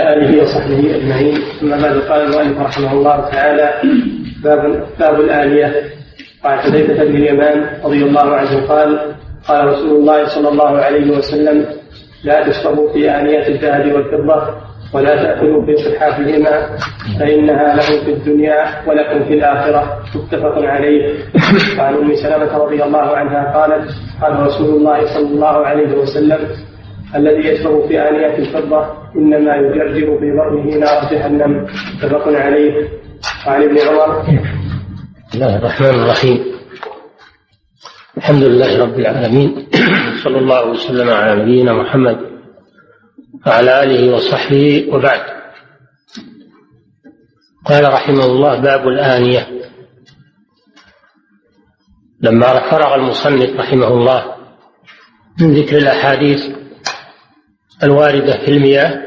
آله وصحبه أجمعين. ثم بعد قال المؤلف رحمه الله تعالى باب باب الآلية. وعن حذيفة بن اليمان رضي الله عنه قال قال رسول الله صلى الله عليه وسلم لا تشربوا في آنية الذهب والفضة ولا تأكلوا في صحافهما فإنها لهم في الدنيا ولكم في الآخرة. متفق عليه. وعن أم سلمة رضي الله عنها قالت قال رسول الله صلى الله عليه وسلم الذي يشرب في آنية الفضة إنما يجرجر في بطنه نار جهنم. متفق عليه. وعن ابن عمر. بسم الله الرحمن الرحيم. الحمد لله رب العالمين. صلى الله وسلم على نبينا محمد وعلى آله وصحبه وبعد. قال رحمه الله باب الآنية. لما فرغ المصنف رحمه الله من ذكر الأحاديث الواردة في المياه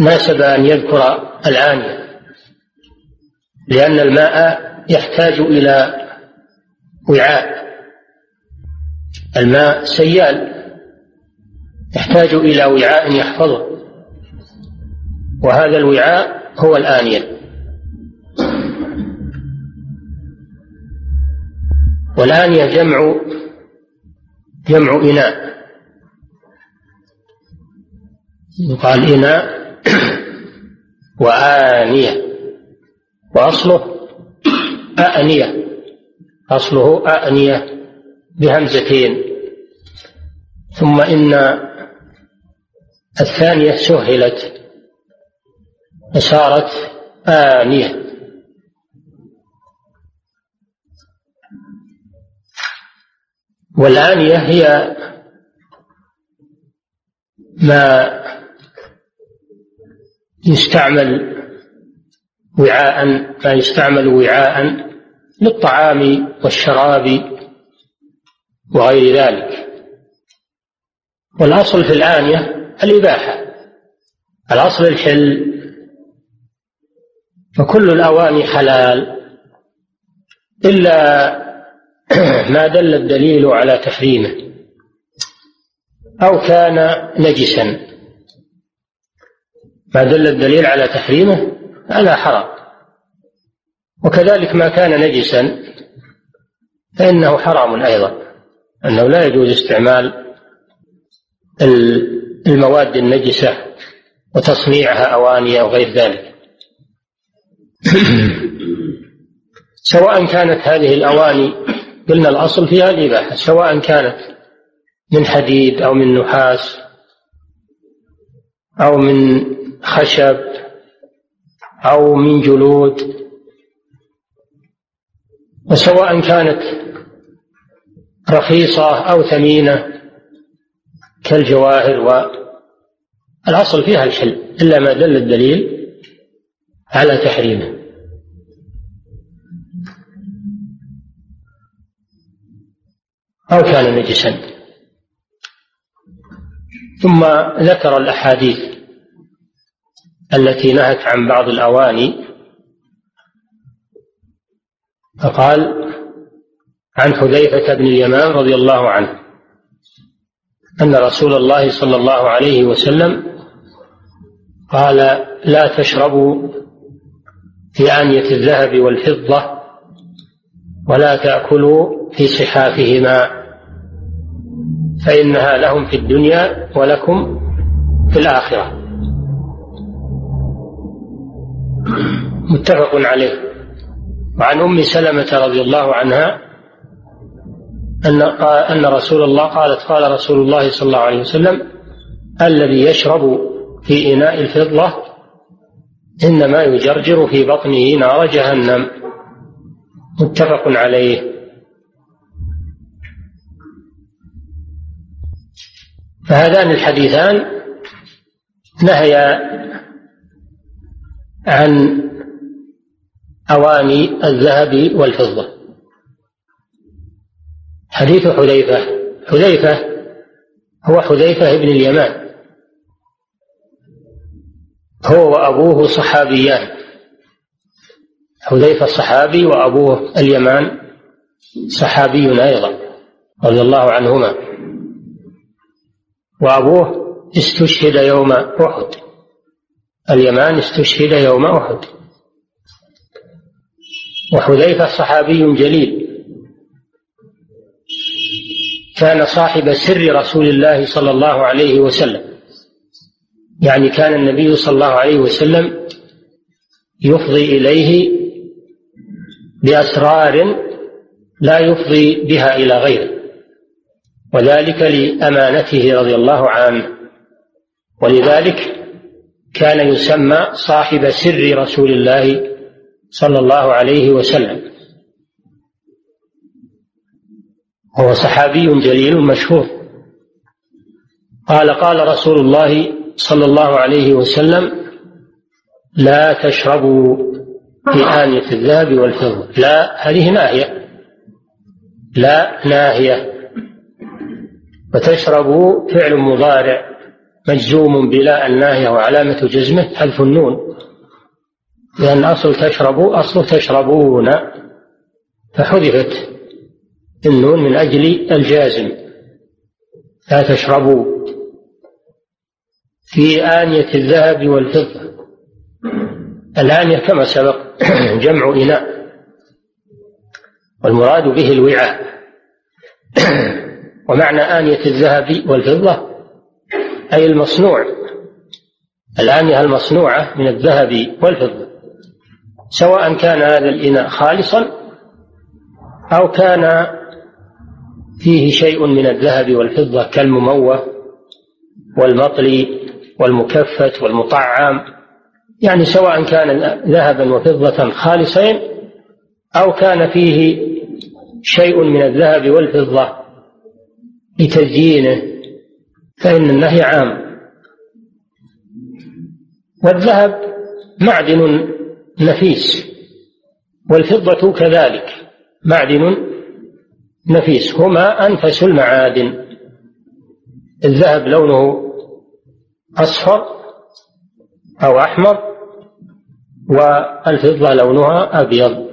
ناسب أن يذكر الآنية لأن الماء يحتاج إلى وعاء. الماء سيال يحتاج إلى وعاء يحفظه. وهذا الوعاء هو الآنية. والآنية جمع جمع إناء يقال إناء وآنية. وأصله أأنية أصله أأنية بهمزتين. ثم إن الثانية سهلت. فصارت آنية. والآنية هي ما يستعمل وعاء ما يستعمل وعاء للطعام والشراب وغير ذلك. والأصل في الآنية الإباحة الأصل الحل. فكل الأواني حلال إلا ما دل الدليل على تحريمه أو كان نجسا. ما دل الدليل على تحريمه؟ فلا حرام. وكذلك ما كان نجسا فإنه حرام أيضا أنه لا يجوز استعمال المواد النجسة وتصنيعها أواني أو غير ذلك. سواء كانت هذه الأواني قلنا الأصل فيها الإباحة سواء كانت من حديد أو من نحاس أو من خشب أو من جلود. وسواء كانت رخيصة أو ثمينة كالجواهر والأصل فيها الحل إلا ما دل الدليل على تحريمه. أو كان نجسا. ثم ذكر الأحاديث التي نهت عن بعض الأواني. فقال عن حذيفة بن اليمان رضي الله عنه أن رسول الله صلى الله عليه وسلم قال لا تشربوا في آنية الذهب والفضة ولا تأكلوا في صحافهما. فإنها لهم في الدنيا ولكم في الآخرة. متفق عليه. وعن أم سلمة رضي الله عنها أن أن رسول الله قالت قال رسول الله صلى الله عليه وسلم الذي يشرب في إناء الفضة إنما يجرجر في بطنه نار جهنم. متفق عليه. فهذان الحديثان نهيا عن أواني الذهب والفضة. حديث حذيفة. حذيفة هو حذيفة بن اليمان. هو وأبوه صحابيان. حذيفة صحابي وأبوه اليمان. صحابي أيضا رضي الله عنهما. وأبوه استشهد يوم أحد. اليمان استشهد يوم أحد. وحذيفة صحابي جليل. كان صاحب سر رسول الله صلى الله عليه وسلم. يعني كان النبي صلى الله عليه وسلم يفضي إليه بأسرار لا يفضي بها إلى غيره. وذلك لأمانته رضي الله عنه. ولذلك كان يسمى صاحب سر رسول الله صلى الله عليه وسلم. هو صحابي جليل مشهور. قال قال رسول الله صلى الله عليه وسلم لا تشربوا في آنية الذهب والفضة. لا هذه ناهية. لا ناهية. وتشربوا فعل مضارع مجزوم بلا الناهية وعلامة جزمه حذف النون. لأن أصل تشربوا أصل تشربون. فحذفت النون من أجل الجازم. لا تشربوا. في آنية الذهب والفضة. الآنية كما سبق جمع إناء. والمراد به الوعاء. ومعنى آنية الذهب والفضة أي المصنوع. الآنية المصنوعة من الذهب والفضة سواء كان هذا الإناء خالصا أو كان فيه شيء من الذهب والفضة كالمموه والمطلي والمكفت والمطعم. يعني سواء كان ذهبا وفضة خالصين أو كان فيه شيء من الذهب والفضة لتزيينه فإن النهي عام. والذهب معدن نفيس والفضة كذلك معدن نفيس هما أنفس المعادن. الذهب لونه أصفر أو أحمر والفضة لونها أبيض.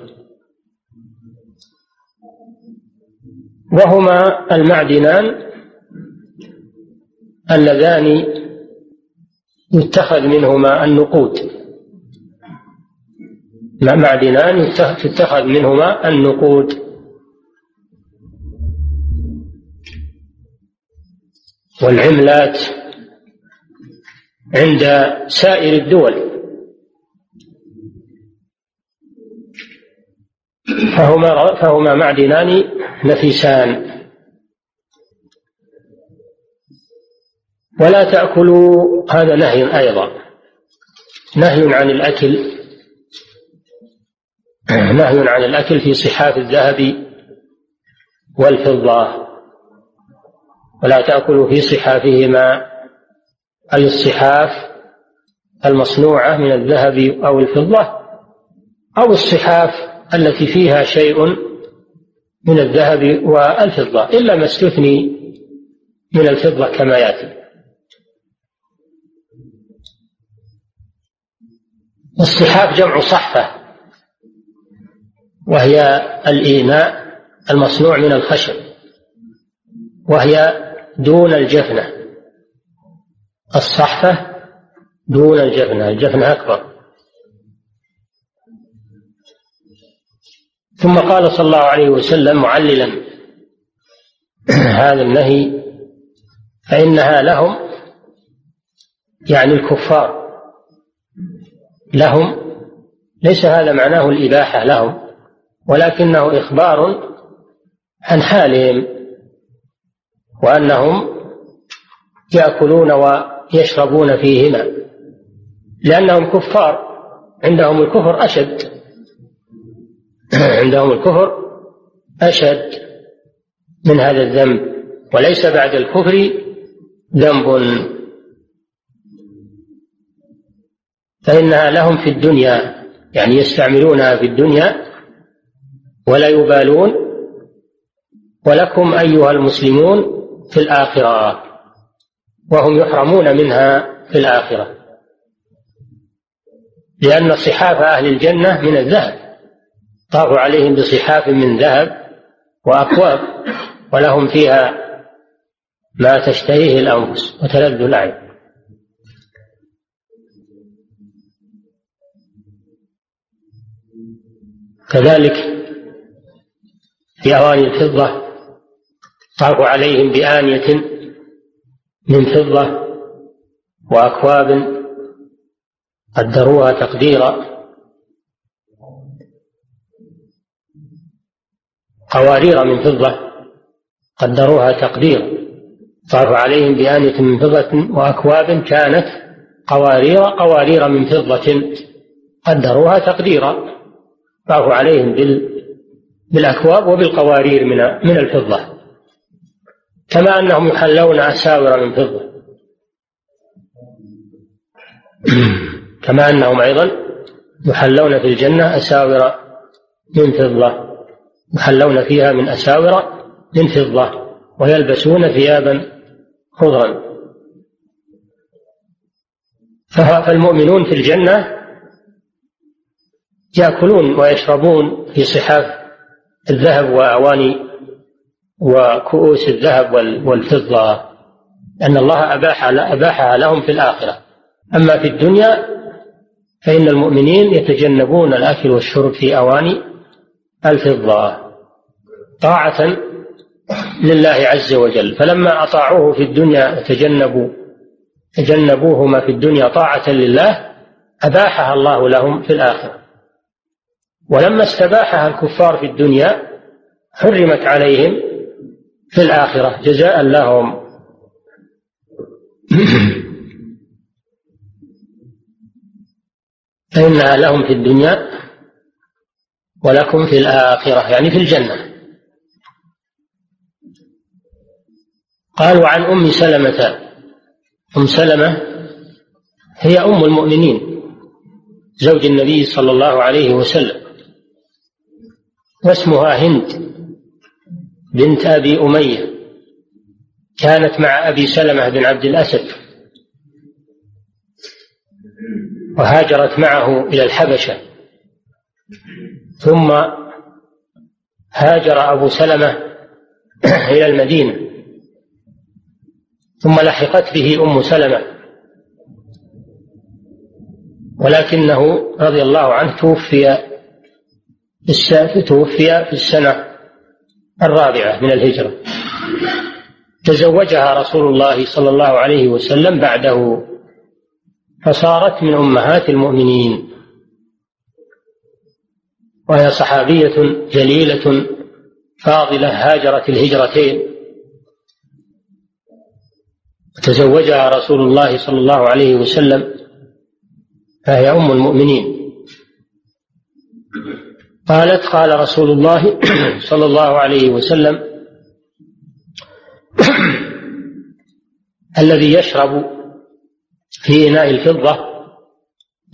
وهما المعدنان اللذان يتخذ منهما النقود. معدنان تتخذ منهما النقود. والعملات عند سائر الدول. فهما فهما معدنان نفيسان. ولا تأكلوا هذا نهي أيضا. نهي عن الأكل. نهي عن الأكل في صحاف الذهب والفضة. ولا تأكلوا في صحافهما أي الصحاف المصنوعة من الذهب أو الفضة أو الصحاف التي فيها شيء من الذهب والفضة إلا ما استثني من الفضة كما يأتي. الصحاف جمع صحفة وهي الإيناء المصنوع من الخشب وهي دون الجفنة. الصحفة دون الجفنة الجفنة أكبر. ثم قال صلى الله عليه وسلم معللا هذا النهي فإنها لهم يعني الكفار لهم ليس هذا معناه الإباحة لهم ولكنه إخبار عن حالهم وأنهم يأكلون ويشربون فيهما لأنهم كفار عندهم الكفر أشد. عندهم الكفر أشد من هذا الذنب وليس بعد الكفر ذنب. فإنها لهم في الدنيا يعني يستعملونها في الدنيا ولا يبالون. ولكم أيها المسلمون في الآخرة وهم يحرمون منها في الآخرة لأن صحاف أهل الجنة من الذهب. طاف عليهم بصحاف من ذهب وأكواب ولهم فيها ما تشتهيه الأنفس وتلذ الأعين. كذلك في أواني الفضة طاف عليهم بآنية من فضة وأكواب قدروها تقديرا. قوارير من فضة قدروها تقديرا طاف عليهم بآنية من فضة وأكواب كانت قوارير قوارير من فضة قدروها تقديرا. طافوا عليهم بالأكواب وبالقوارير من من الفضة. كما أنهم يحلون أساور من فضة. كما أنهم أيضا يحلون في الجنة أساور من فضة. يحلون فيها من أساور من فضة ويلبسون ثيابا خضرا. فالمؤمنون في الجنة يأكلون ويشربون في صحاف الذهب وأواني وكؤوس الذهب والفضة. أن الله أباح أباحها لهم في الآخرة. أما في الدنيا فإن المؤمنين يتجنبون الأكل والشرب في أواني الفضة طاعة لله عز وجل. فلما أطاعوه في الدنيا وتجنبوا تجنبوهما في الدنيا طاعة لله أباحها الله لهم في الآخرة. ولما استباحها الكفار في الدنيا حرمت عليهم في الآخرة. جزاء لهم فإنها لهم في الدنيا ولكم في الآخرة يعني في الجنة. قال وعن أم سلمة أم سلمة هي أم المؤمنين زوج النبي صلى الله عليه وسلم واسمها هند بنت أبي أمية كانت مع أبي سلمة بن عبد الأسد وهاجرت معه إلى الحبشة. ثم هاجر أبو سلمة إلى المدينة. ثم لحقت به أم سلمة. ولكنه رضي الله عنه توفي توفي في السنة الرابعة من الهجرة. تزوجها رسول الله صلى الله عليه وسلم بعده فصارت من أمهات المؤمنين. وهي صحابية جليلة فاضلة هاجرت الهجرتين. تزوجها رسول الله صلى الله عليه وسلم فهي أم المؤمنين. قالت قال رسول الله صلى الله عليه وسلم الذي يشرب في إناء الفضة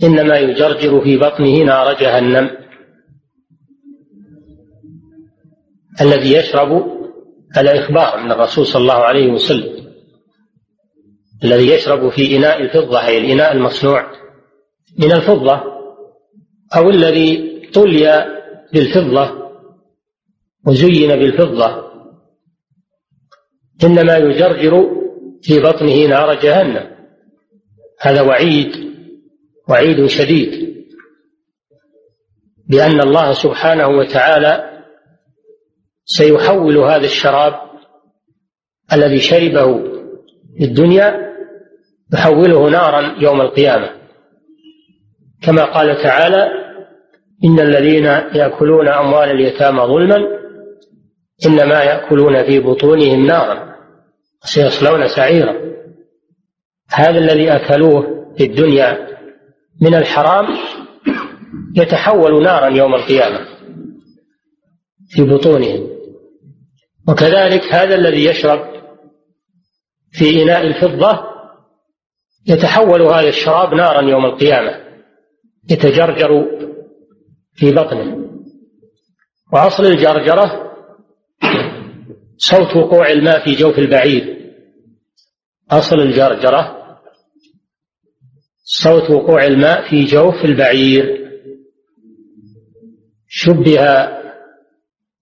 إنما يجرجر في بطنه نار جهنم. الذي يشرب هذا إخبار من الرسول صلى الله عليه وسلم الذي يشرب في إناء الفضة أي الإناء المصنوع من الفضة أو الذي طلي بالفضة وزين بالفضة إنما يجرجر في بطنه نار جهنم. هذا وعيد وعيد شديد بأن الله سبحانه وتعالى سيحول هذا الشراب الذي شربه في الدنيا يحوله نارا يوم القيامة. كما قال تعالى إن الذين يأكلون أموال اليتامى ظلما إنما يأكلون في بطونهم نارا سيصلون سعيرا. هذا الذي أكلوه في الدنيا من الحرام يتحول نارا يوم القيامة في بطونهم. وكذلك هذا الذي يشرب في إناء الفضة يتحول هذا الشراب نارا يوم القيامة يتجرجر في بطنه. وأصل الجرجرة صوت وقوع الماء في جوف البعير. أصل الجرجرة صوت وقوع الماء في جوف البعير. شبه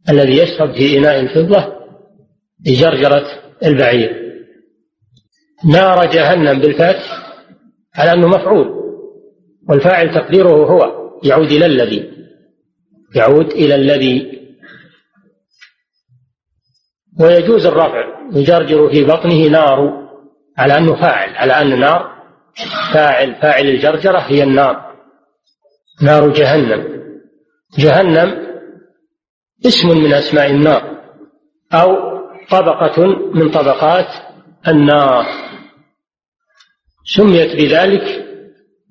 الذي يشرب في إناء الفضة بجرجرة البعير. نار جهنم بالفتح على أنه مفعول والفاعل تقديره هو يعود إلى الذي يعود إلى الذي. ويجوز الرفع يجرجر في بطنه نار على أنه فاعل على أن نار فاعل فاعل الجرجرة هي النار نار جهنم. جهنم اسم من أسماء النار أو طبقة من طبقات النار. سميت بذلك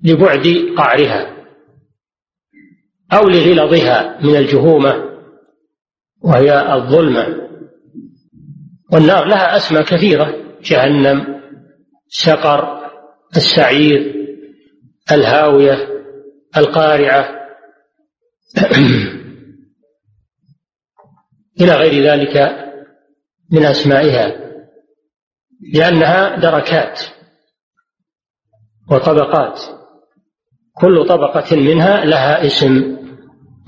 لبعد قعرها أو لغلظها من الجهومة وهي الظلمة. والنار لها أسماء كثيرة جهنم سقر السعير الهاوية القارعة. إلى غير ذلك من أسمائها لأنها دركات وطبقات. كل طبقة منها لها اسم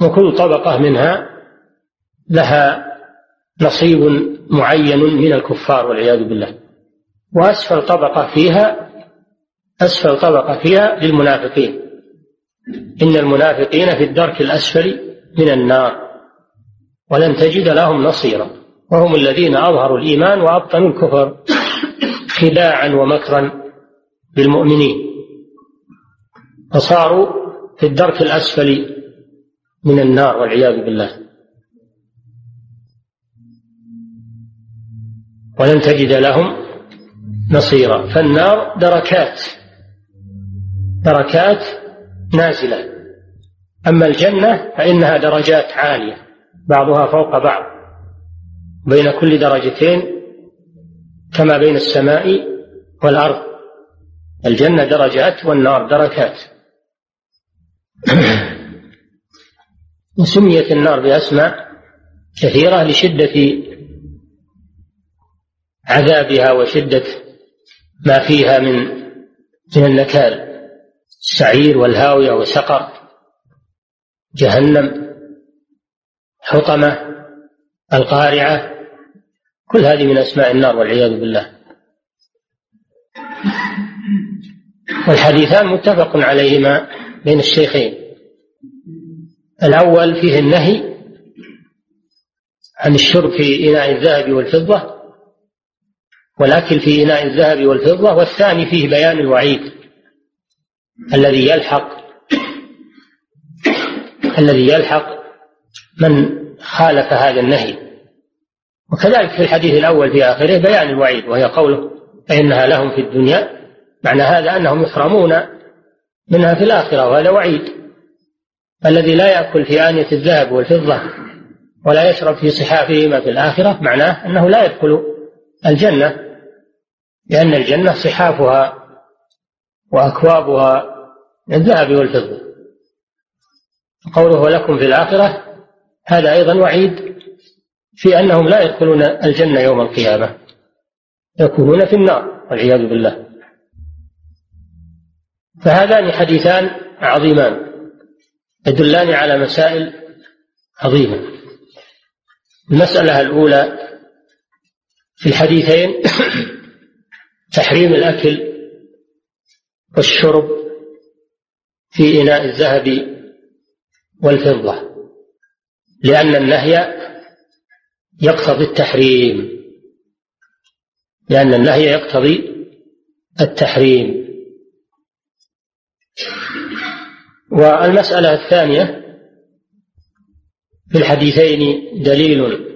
وكل طبقة منها لها نصيب معين من الكفار والعياذ بالله. وأسفل طبقة فيها أسفل طبقة فيها للمنافقين. إن المنافقين في الدرك الأسفل من النار ولن تجد لهم نصيرا. وهم الذين أظهروا الإيمان وأبطنوا الكفر خداعا ومكرا بالمؤمنين. فصاروا في الدرك الأسفل من النار والعياذ بالله. ولن تجد لهم نصيرا. فالنار دركات دركات نازلة. أما الجنة فإنها درجات عالية بعضها فوق بعض. بين كل درجتين كما بين السماء والأرض. الجنة درجات والنار دركات. وسميت النار بأسماء كثيرة لشدة عذابها وشدة ما فيها من من النكال. السعير والهاوية وسقر. جهنم. حطمة. القارعة كل هذه من أسماء النار والعياذ بالله. والحديثان متفق عليهما بين الشيخين. الأول فيه النهي عن الشرب في إناء الذهب والفضة والأكل في إناء الذهب والفضة والثاني فيه بيان الوعيد الذي يلحق الذي يلحق من خالف هذا النهي. وكذلك في الحديث الأول في آخره بيان الوعيد وهي قوله فإنها لهم في الدنيا معنى هذا أنهم يحرمون منها في الآخرة وهذا وعيد. الذي لا يأكل في آنية الذهب والفضة ولا يشرب في صحافهما في الآخرة معناه أنه لا يدخل الجنة لأن الجنة صحافها وأكوابها من الذهب والفضة. قوله ولكم في الآخرة هذا أيضا وعيد في أنهم لا يدخلون الجنة يوم القيامة يكونون في النار والعياذ بالله. فهذان حديثان عظيمان يدلان على مسائل عظيمة. المسألة الأولى في الحديثين تحريم الأكل والشرب في إناء الذهب والفضة. لأن النهي يقتضي التحريم. لأن النهي يقتضي التحريم. والمسألة الثانية في الحديثين دليل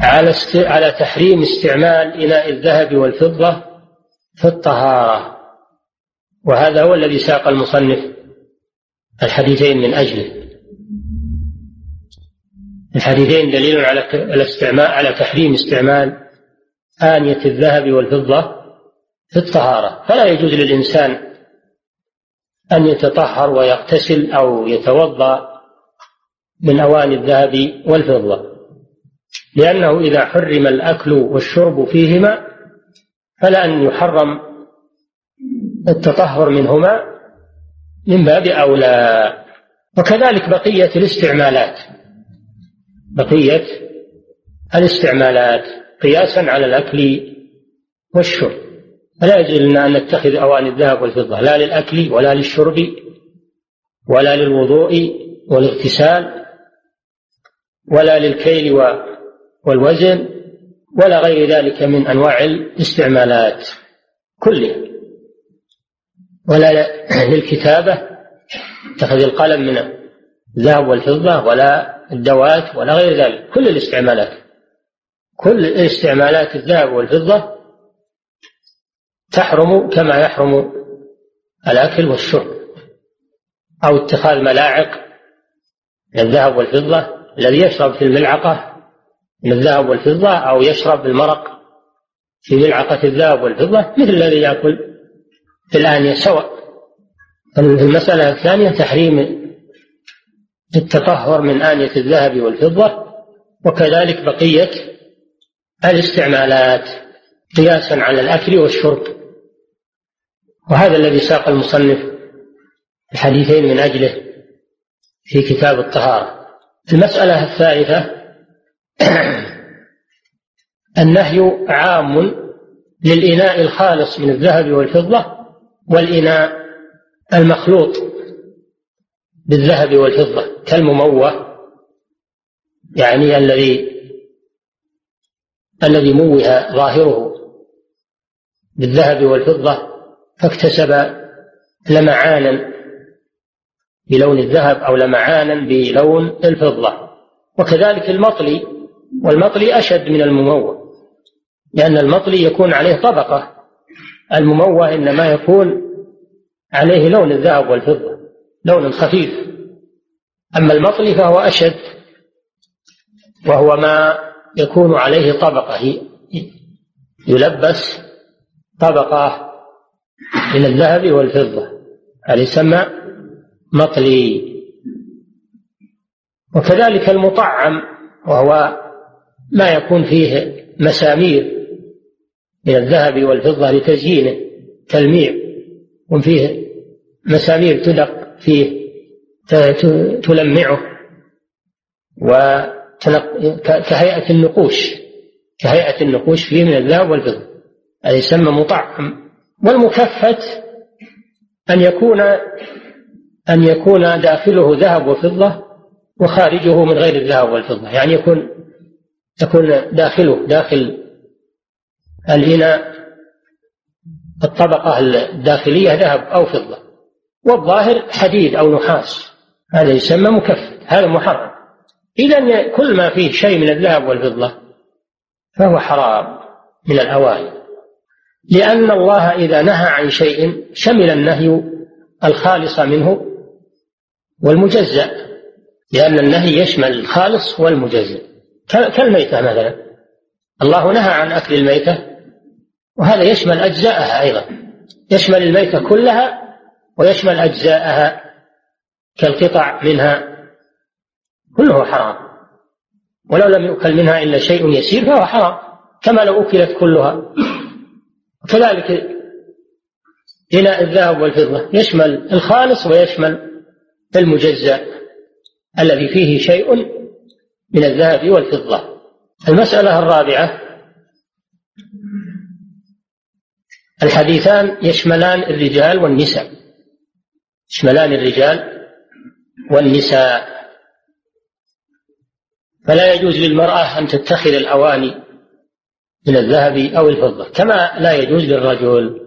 على است... على تحريم استعمال إناء الذهب والفضة في الطهارة. وهذا هو الذي ساق المصنف الحديثين من أجله. الحديثين دليل على الاستعمال على تحريم استعمال آنية الذهب والفضة في الطهارة. فلا يجوز للإنسان أن يتطهر ويغتسل أو يتوضأ من أواني الذهب والفضة لأنه إذا حرم الأكل والشرب فيهما فلا أن يحرم التطهر منهما من باب أولى. وكذلك بقية الاستعمالات. بقية الاستعمالات قياسا على الأكل والشرب. فلا يجوز لنا أن نتخذ أواني الذهب والفضة لا للأكل ولا للشرب ولا للوضوء والاغتسال ولا للكيل والوزن ولا غير ذلك من أنواع الاستعمالات كلها. ولا للكتابة اتخذ القلم من الذهب والفضة ولا الدوات ولا غير ذلك. كل الاستعمالات. كل استعمالات الذهب والفضة تحرم كما يحرم الأكل والشرب أو اتخاذ ملاعق من الذهب والفضة. الذي يشرب في الملعقة من الذهب والفضة أو يشرب المرق في ملعقة الذهب والفضة مثل الذي يأكل في الآنية سواء. المسألة الثانية تحريم التطهر من آنية الذهب والفضة وكذلك بقية الاستعمالات قياسا على الأكل والشرب. وهذا الذي ساق المصنف الحديثين من أجله في كتاب الطهارة. المسألة الثالثة النهي عام للإناء الخالص من الذهب والفضة والإناء المخلوط. بالذهب والفضة كالمموه يعني الذي الذي موه ظاهره. بالذهب والفضة فاكتسب لمعانا بلون الذهب أو لمعانا بلون الفضة. وكذلك المطلي والمطلي أشد من المموه لأن المطلي يكون عليه طبقة المموه إنما يكون عليه لون الذهب والفضة. لون خفيف. أما المطلي فهو أشد وهو ما يكون عليه طبقة يلبس طبقة من الذهب والفضة. هذا يسمى مطلي. وكذلك المطعم وهو ما يكون فيه مسامير من الذهب والفضة لتزيينه تلميع وفيه مسامير تدق فيه تلمعه كهيئة النقوش كهيئة النقوش فيه من الذهب والفضة هذا يسمى مطعم. والمكفت أن يكون أن يكون داخله ذهب وفضة وخارجه من غير الذهب والفضة يعني يكون تكون داخله داخل الإناء الطبقة الداخلية ذهب أو فضة. والظاهر حديد أو نحاس. هذا يسمى مكفت هذا محرم. إذا كل ما فيه شيء من الذهب والفضة فهو حرام من الأوائل. لأن الله إذا نهى عن شيء شمل النهي الخالص منه والمجزأ لأن النهي يشمل الخالص والمجزأ. كالميتة مثلا. الله نهى عن أكل الميتة وهذا يشمل أجزاءها أيضا. يشمل الميتة كلها ويشمل أجزاءها كالقطع منها كله حرام. ولو لم يؤكل منها إلا شيء يسير فهو حرام كما لو أكلت كلها. وكذلك إناء الذهب والفضة يشمل الخالص ويشمل المجزأ الذي فيه شيء من الذهب والفضة. المسألة الرابعة الحديثان يشملان الرجال والنساء. يشملان الرجال والنساء. فلا يجوز للمرأة أن تتخذ الأواني من الذهب أو الفضة كما لا يجوز للرجل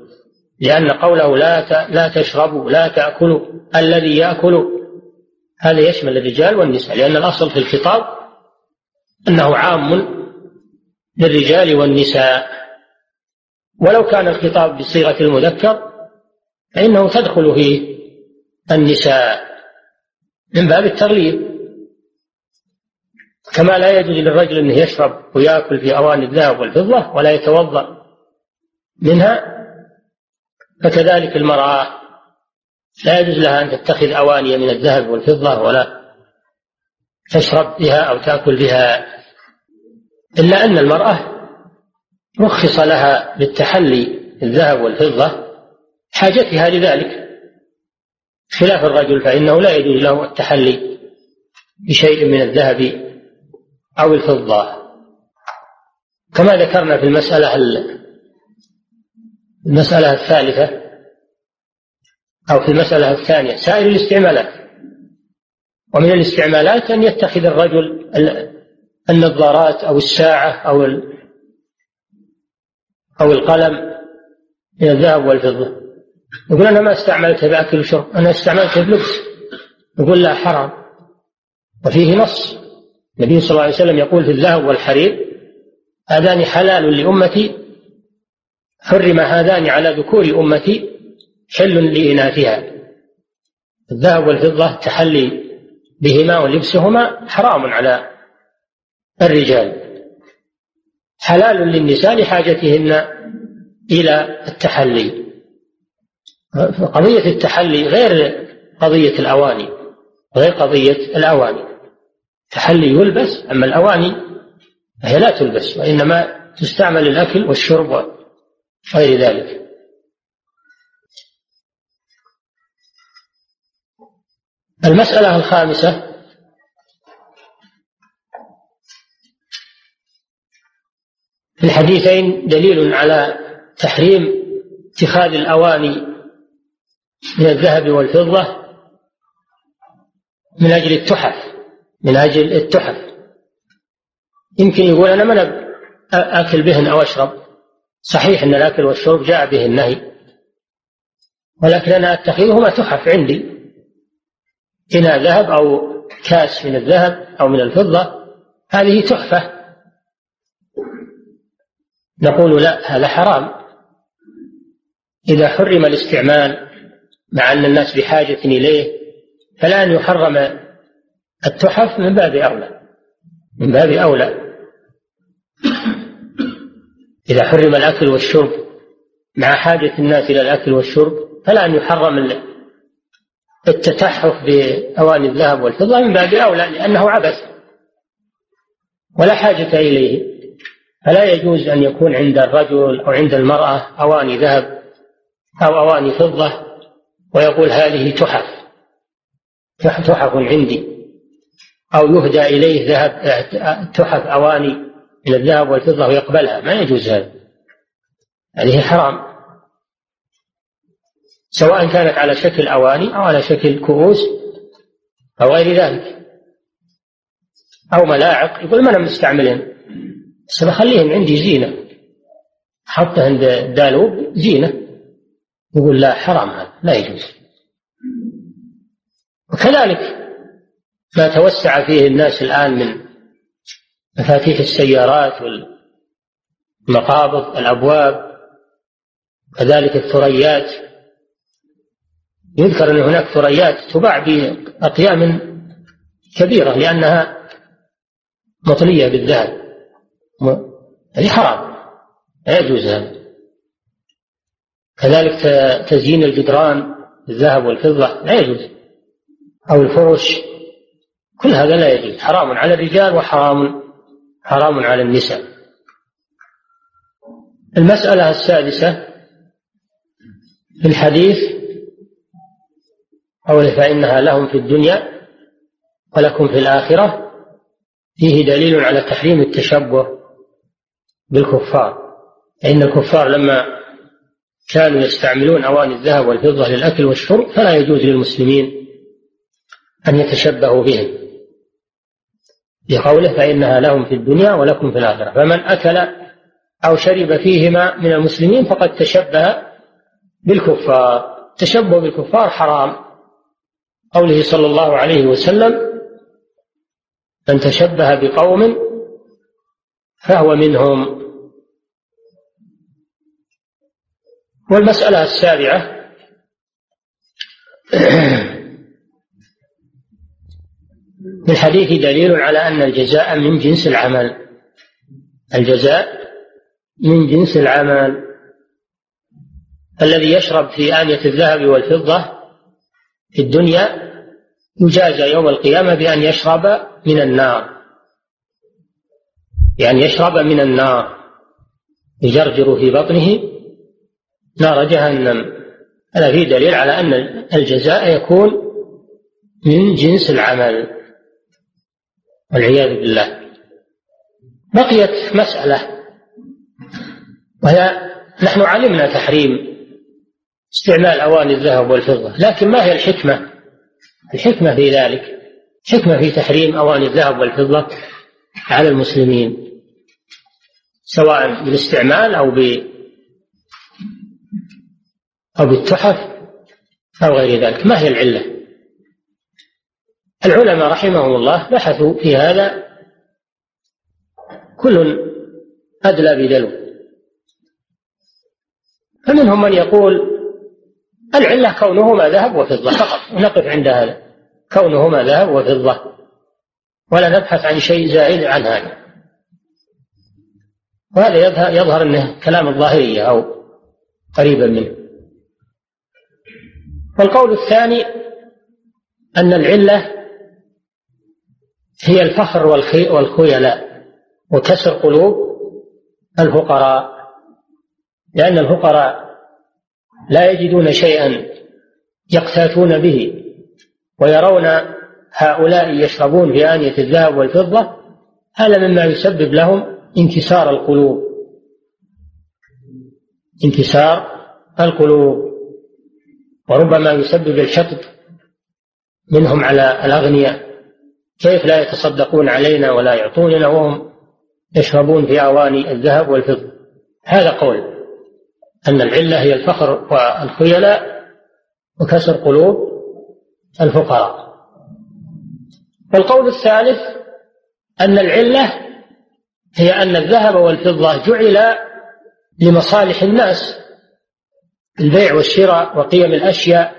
لأن قوله لا لا تشربوا لا تأكلوا الذي يأكل هذا يشمل الرجال والنساء لأن الأصل في الخطاب أنه عام للرجال والنساء. ولو كان الخطاب بصيغة المذكر فإنه تدخل فيه. النساء من باب التغليب كما لا يجوز للرجل أنه يشرب ويأكل في أواني الذهب والفضة ولا يتوضأ منها فكذلك المرأة لا يجوز لها أن تتخذ أواني من الذهب والفضة ولا تشرب بها أو تأكل بها إلا أن المرأة رخص لها بالتحلي بالذهب والفضة حاجتها لذلك. خلاف الرجل فإنه لا يجوز له التحلي بشيء من الذهب أو الفضة. كما ذكرنا في المسألة المسألة الثالثة أو في المسألة الثانية سائر الاستعمالات. ومن الاستعمالات أن يتخذ الرجل النظارات أو الساعة أو أو القلم من الذهب والفضة. يقول أنا ما استعملته بأكل وشرب أنا استعملته بلبس يقول لا حرام. وفيه نص. النبي صلى الله عليه وسلم يقول في الذهب والحرير هذان حلال لأمتي حرم هذان على ذكور أمتي حل لإناثها. الذهب والفضة تحلي بهما ولبسهما حرام على الرجال. حلال للنساء لحاجتهن إلى التحلي. قضية التحلي غير قضية الأواني غير قضية الأواني. التحلي يلبس أما الأواني فهي لا تلبس وإنما تستعمل الأكل والشرب وغير ذلك. المسألة الخامسة في الحديثين دليل على تحريم اتخاذ الأواني من الذهب والفضة من أجل التحف من أجل التحف. يمكن يقول أنا من آكل بهن أو أشرب. صحيح أن الأكل والشرب جاء به النهي ولكن أنا أتخذهما تحف عندي. إناء ذهب أو كاس من الذهب أو من الفضة هذه تحفة. نقول لا هذا حرام. إذا حرم الاستعمال مع أن الناس بحاجة إليه فلا أن يحرم التحف من باب أولى. من باب أولى. إذا حرم الأكل والشرب مع حاجة الناس إلى الأكل والشرب فلا أن يحرم التتحف بأواني الذهب والفضة من باب أولى لأنه عبث. ولا حاجة إليه. فلا يجوز أن يكون عند الرجل أو عند المرأة أواني ذهب أو أواني فضة. ويقول هذه تحف. تحف عندي. أو يهدى إليه ذهب تحف أواني من الذهب والفضة ويقبلها. ما يجوز هذا. هذه حرام. سواء كانت على شكل أواني أو على شكل كؤوس أو غير ذلك. أو ملاعق. يقول ما أنا مستعملين بس بخليهم عندي زينة. حطه عند الدالوب زينة. يقول لا حرام هذا لا يجوز. وكذلك ما توسع فيه الناس الآن من مفاتيح السيارات والمقابض الأبواب كذلك الثريات. يذكر أن هناك ثريات تباع بأقيام كبيرة لأنها مطلية بالذهب. هذه حرام لا يجوز هذا. كذلك تزيين الجدران بالذهب والفضة لا يجوز. أو الفرش كل هذا لا يجوز. حرام على الرجال وحرام حرام على النساء. المسألة السادسة في الحديث قوله فإنها لهم في الدنيا ولكم في الآخرة فيه دليل على تحريم التشبه بالكفار. فإن الكفار لما كانوا يستعملون أواني الذهب والفضة للأكل والشرب فلا يجوز للمسلمين أن يتشبهوا بهم. لقوله فإنها لهم في الدنيا ولكم في الآخرة. فمن أكل أو شرب فيهما من المسلمين فقد تشبه بالكفار. التشبه بالكفار حرام. قوله صلى الله عليه وسلم من تشبه بقوم فهو منهم. والمسألة السابعة. في الحديث دليل على أن الجزاء من جنس العمل. الجزاء من جنس العمل. الذي يشرب في آنية الذهب والفضة في الدنيا يجازى يوم القيامة بأن يشرب من النار. بأن يشرب من النار. يجرجر في بطنه نار جهنم هذا فيه دليل على أن الجزاء يكون من جنس العمل والعياذ بالله. بقيت مسألة وهي نحن علمنا تحريم استعمال أواني الذهب والفضة لكن ما هي الحكمة؟ الحكمة في ذلك حكمة في تحريم أواني الذهب والفضة على المسلمين سواء بالاستعمال أو ب أو بالتحف أو غير ذلك. ما هي العلة؟ العلماء رحمهم الله بحثوا في هذا كل أدلى بدلو. فمنهم من يقول العلة كونهما ذهب وفضة فقط. ونقف عند هذا. كونهما ذهب وفضة. ولا نبحث عن شيء زائد عن هذا. وهذا يظهر أنه كلام الظاهرية أو قريبا منه. والقول الثاني أن العلة هي الفخر والخيلاء وكسر قلوب الفقراء. لأن الفقراء لا يجدون شيئا يقتاتون به ويرون هؤلاء يشربون في آنية الذهب والفضة هذا مما يسبب لهم انكسار القلوب. انكسار القلوب. وربما يسبب الحقد منهم على الأغنياء. كيف لا يتصدقون علينا ولا يعطوننا وهم يشربون في أواني الذهب والفضة؟ هذا قول. أن العلة هي الفخر والخيلاء وكسر قلوب الفقراء. والقول الثالث أن العلة هي أن الذهب والفضة جعل لمصالح الناس البيع والشراء وقيم الأشياء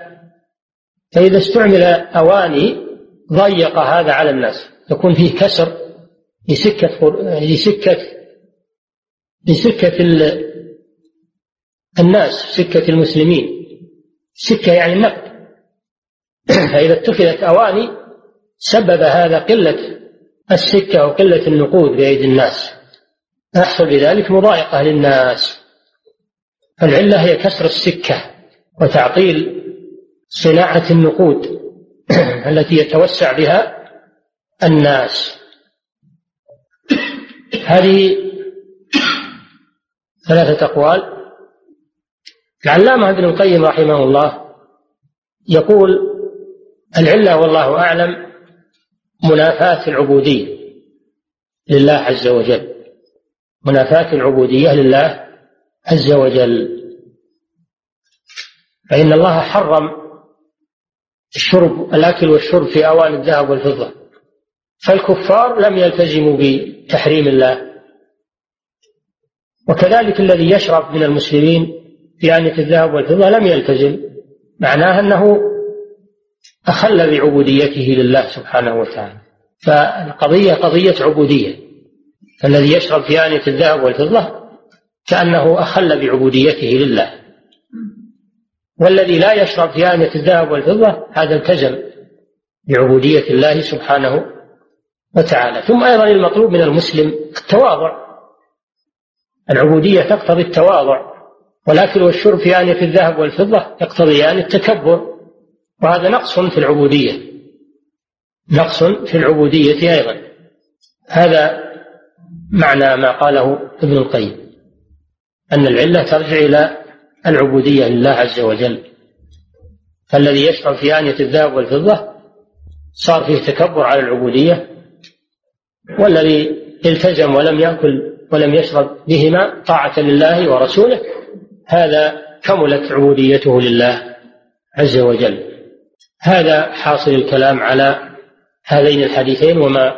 فإذا استعمل أواني ضيق هذا على الناس. يكون فيه كسر لسكة لسكة لسكة الناس سكة المسلمين. سكة يعني النقد فإذا اتخذت أواني سبب هذا قلة السكة وقلة النقود بأيدي الناس. يحصل بذلك مضايقة للناس. العلة هي كسر السكة وتعطيل صناعة النقود التي يتوسع بها الناس. هذه ثلاثة أقوال. العلامة ابن القيم رحمه الله يقول العلة والله أعلم منافاة العبودية لله عز وجل. منافاة العبودية لله عز وجل. فإن الله حرم الشرب الأكل والشرب في أواني الذهب والفضة. فالكفار لم يلتزموا بتحريم الله. وكذلك الذي يشرب من المسلمين في آنية الذهب والفضة لم يلتزم. معناه أنه أخل بعبوديته لله سبحانه وتعالى. فالقضية قضية عبودية. فالذي يشرب في آنية الذهب والفضة كأنه أخل بعبوديته لله. والذي لا يشرب في آنية الذهب والفضة هذا التزم بعبودية الله سبحانه وتعالى. ثم أيضا المطلوب من المسلم التواضع. العبودية تقتضي التواضع والأكل والشرب في آنية الذهب والفضة يقتضيان التكبر وهذا نقص في العبودية. نقص في العبودية أيضا. هذا معنى ما قاله ابن القيم. أن العلة ترجع إلى العبودية لله عز وجل. فالذي يشرب في آنية الذهب والفضة صار فيه تكبر على العبودية والذي التزم ولم يأكل ولم يشرب بهما طاعة لله ورسوله هذا كملت عبوديته لله عز وجل. هذا حاصل الكلام على هذين الحديثين وما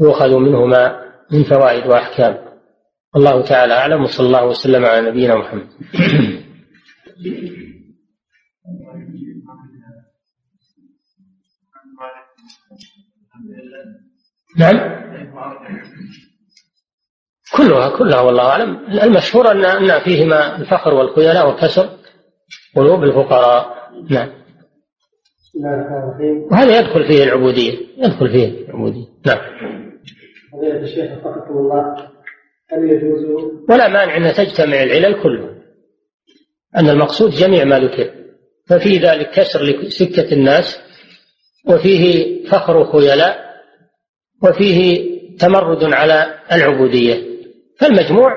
يؤخذ منهما من فوائد وأحكام. الله تعالى أعلم وصلى الله وسلم على نبينا محمد. نعم. كلها كلها والله أعلم. المشهور أن أن فيهما الفخر والخيلاء وكسر قلوب الفقراء. نعم. وهذا يدخل فيه العبودية يدخل فيه العبودية. نعم. الشيخ الله. ولا مانع ان تجتمع العلل كلها أن المقصود جميع ما ذكر ففي ذلك كسر لسكه الناس وفيه فخر خيلاء وفيه تمرد على العبودية. فالمجموع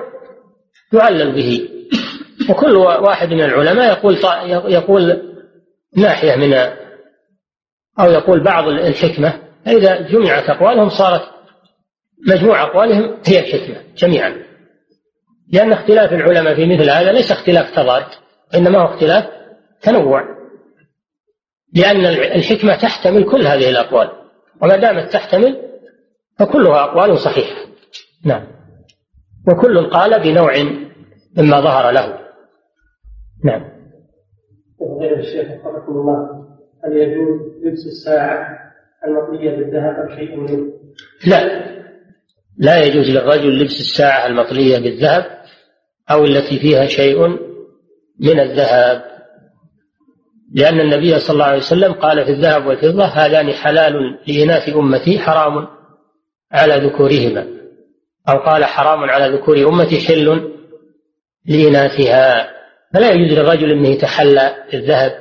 يعلل به. وكل واحد من العلماء يقول يقول ناحية من أو يقول بعض الحكمة. فإذا جمعت أقوالهم صارت مجموع أقوالهم هي الحكمة جميعا. لأن اختلاف العلماء في مثل هذا ليس اختلاف تضاد إنما هو اختلاف تنوع. لأن الحكمة تحتمل كل هذه الأقوال وما دامت تحتمل فكلها أقوال صحيحة. نعم. وكل قال بنوع مما ظهر له. نعم. الشيخ وفقكم الله. هل يجوز لبس الساعة المطلية بالذهب أو شيء منه؟ لا. لا يجوز للرجل لبس الساعة المطلية بالذهب أو التي فيها شيء من الذهب. لأن النبي صلى الله عليه وسلم قال في الذهب والفضة هذان حلال لإناث أمتي حرام على ذكورهما. أو قال حرام على ذكور أمتي حل لإناثها. فلا يجوز للرجل أنه يتحلى بالذهب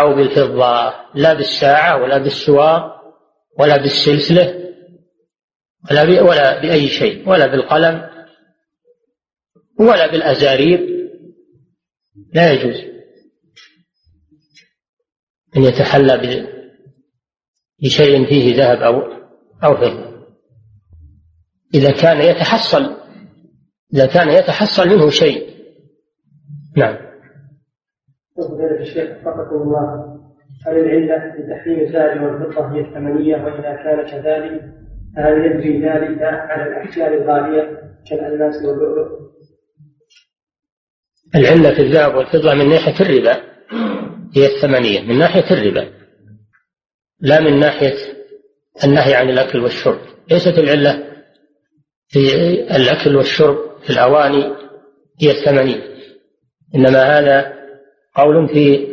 أو بالفضة لا بالساعة ولا بالسوار ولا بالسلسلة. ولا ولا بأي شيء ولا بالقلم ولا بالأزارير. لا يجوز أن يتحلى بشيء فيه ذهب أو أو فضة. إذا كان يتحصل إذا كان يتحصل منه شيء. نعم. فضيلة الشيخ وفقكم الله هل العلة في تحريم الذهب والفضة هي الثمنية وإذا كان كذلك؟ فهل يجري ذلك على الأحجار الغالية كالألماس واللؤلؤ؟ العلة في الذهب والفضة من ناحية الربا هي الثمنية من ناحية الربا. لا من ناحية النهي عن الأكل والشرب. ليست العلة في الأكل والشرب في الأواني هي الثمنية. إنما هذا قول في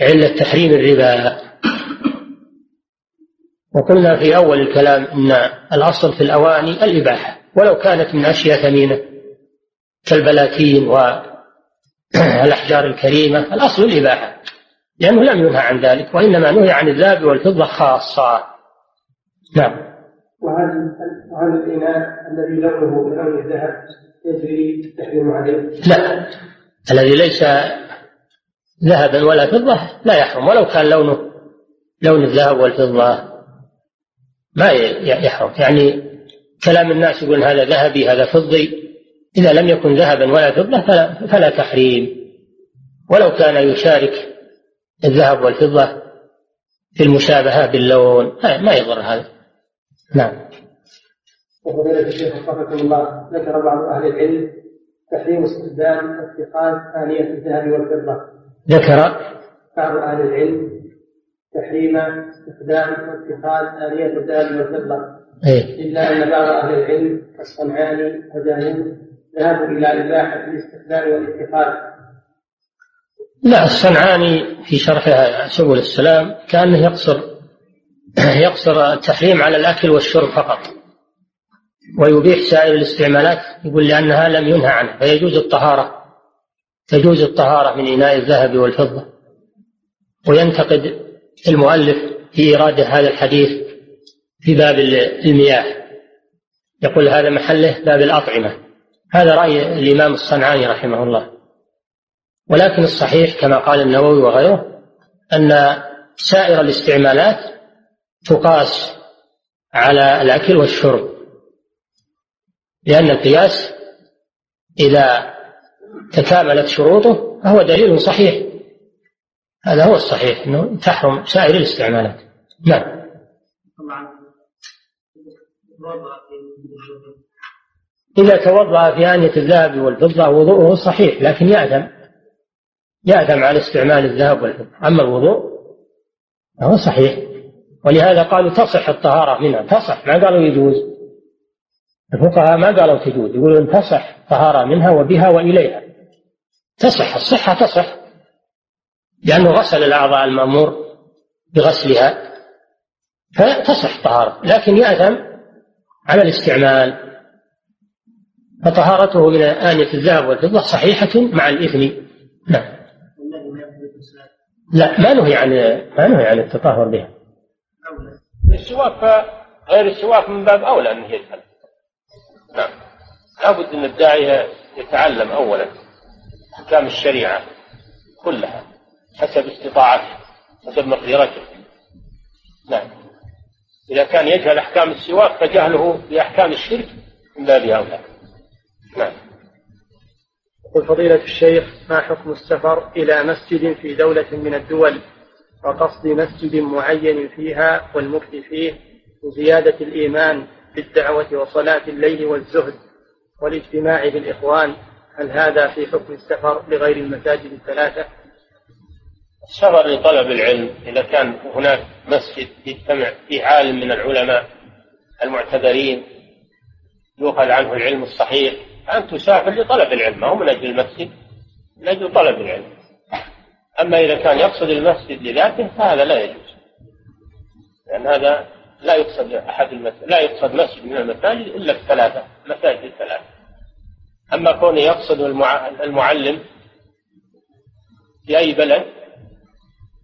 علة تحريم الربا. وقلنا في أول الكلام أن الأصل في الأواني الإباحة ولو كانت من أشياء ثمينة كالبلاتين والأحجار الكريمة الأصل الإباحة لأنه لم ينهى عن ذلك وإنما نهي عن الذهب والفضة خاصة. نعم. وهل وهل الإناء الذي لونه بلون الذهب يجري التحريم عليه؟ لا. الذي ليس ذهبا ولا فضة لا يحرم ولو كان لونه لون الذهب والفضة ما يحرم. يعني كلام الناس يقول هذا ذهبي هذا فضي. إذا لم يكن ذهبا ولا فضة فلا, فلا تحريم. ولو كان يشارك الذهب والفضة في المشابهة باللون ما يضر هذا. نعم. وفضيلة الشيخ وفقكم الله ذكر بعض أهل العلم تحريم استخدام اتخاذ آنية الذهب والفضة. ذكر بعض أهل العلم تحريم استخدام واتخاذ آنية الذهب والفضة. إيه؟ إلا أن بعض أهل العلم كالصنعاني وداوود ذهبوا إلى إباحة الاستخدام والاتخاذ. لا الصنعاني في شرحها سبل السلام كأنه يقصر يقصر التحريم على الأكل والشرب فقط. ويبيح سائر الاستعمالات يقول لأنها لم ينهى عنها. فيجوز الطهارة تجوز الطهارة من إناء الذهب والفضة. وينتقد المؤلف في إرادة هذا الحديث في باب المياه. يقول هذا محله باب الأطعمة. هذا رأي الإمام الصنعاني رحمه الله. ولكن الصحيح كما قال النووي وغيره أن سائر الاستعمالات تقاس على الأكل والشرب. لأن القياس إذا تكاملت شروطه فهو دليل صحيح. هذا هو الصحيح أنه تحرم سائر الاستعمالات. نعم. إذا توضأ في آنية الذهب والفضة وضوءه صحيح لكن يأثم. يأثم على استعمال الذهب والفضة. أما الوضوء فهو صحيح. ولهذا قالوا تصح الطهارة منها. تصح. ما قالوا يجوز. الفقهاء ما قالوا تجوز. يقولون تصح طهارة منها وبها وإليها. تصح. الصحة تصح. لأنه غسل الأعضاء المأمور بغسلها فتصح طهارة لكن يأثم على الاستعمال. فطهارته من آنية الذهب والفضة صحيحة مع الإثم. نعم. لا ما نهي عن ما نهي عن التطهر بها. السواك غير السواك من باب أولى أنه يجهل نعم. لابد أن الداعية يتعلم أولا أحكام الشريعة كلها. حسب استطاعته حسب مقدرته. نعم. إذا كان يجهل أحكام السواك فجهله بأحكام الشرك من باب أولى. نعم. يقول فضيلة الشيخ ما حكم السفر إلى مسجد في دولة من الدول؟ وقصد مسجد معين فيها والمفتي فيه وزيادة الإيمان بالدعوة وصلاة الليل والزهد والاجتماع بالإخوان. هل هذا في حكم السفر لغير المساجد الثلاثة؟ السفر لطلب العلم إذا كان هناك مسجد يجتمع فيه عالم من العلماء المعتبرين يؤخذ عنه العلم الصحيح أن تسافر لطلب العلم ما هو من أجل المسجد من أجل طلب العلم. أما إذا كان يقصد المسجد لذاته فهذا لا يجوز. لأن هذا لا يقصد أحد المسجد لا يقصد مسجد من المساجد إلا الثلاثة مساجد الثلاثة أما كونه يقصد المعلم في أي بلد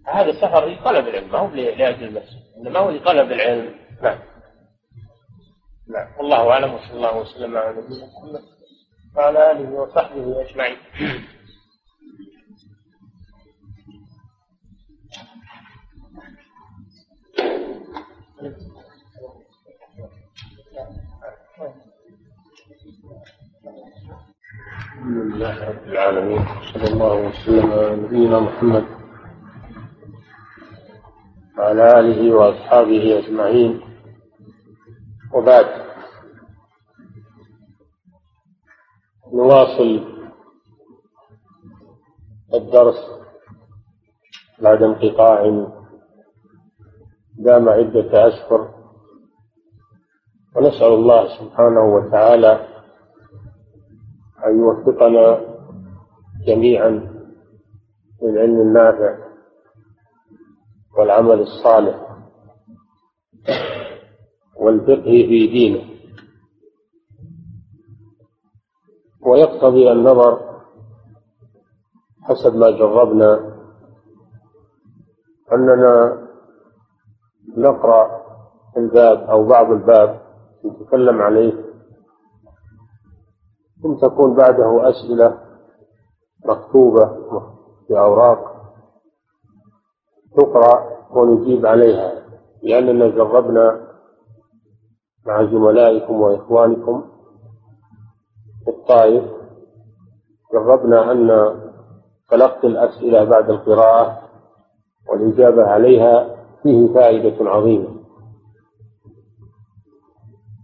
هذا سفر لطلب العلم ما هو لأجل المسجد إنما هو لطلب العلم. نعم. نعم. والله أعلم وصلى الله وسلم على نبينا محمد وعلى آله وصحبه أجمعين. الحمد لله رب العالمين صلى الله وسلم على نبينا محمد وعلى آله وأصحابه أجمعين. وبعد. نواصل الدرس بعد انقطاع دام عدة أشهر. ونسأل الله سبحانه وتعالى أن يوفقنا جميعا للعلم النافع. والعمل الصالح والفقه في دينه. ويقتضي النظر حسب ما جربنا أننا نقرأ الباب أو بعض الباب نتكلم عليه ثم تكون بعده أسئلة مكتوبة في أوراق تقرأ ونجيب عليها لأننا جربنا مع زملائكم وإخوانكم في الطائف جربنا أن تلقي الأسئلة بعد القراءة والإجابة عليها فيه فائدة عظيمة.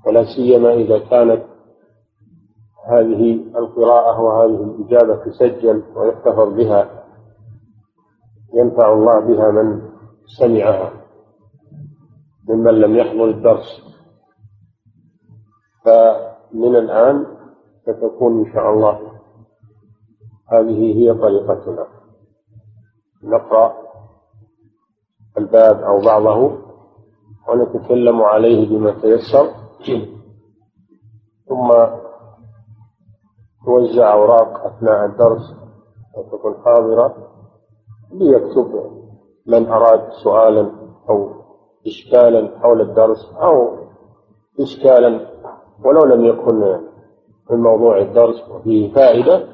ولا سيما إذا كانت هذه القراءة وهذه الإجابة تسجل ويحتفظ بها ينفع الله بها من سمعها ممن لم يحضر الدرس. فمن الآن ستكون إن شاء الله هذه هي طريقتنا. نقرأ الباب أو بعضه ونتكلم عليه بما تيسر ثم توزع أوراق أثناء الدرس وتكون حاضرة. ليكتب من أراد سؤالا أو إشكالا حول الدرس أو إشكالا ولو لم يكن من موضوع الدرس وفيه فائدة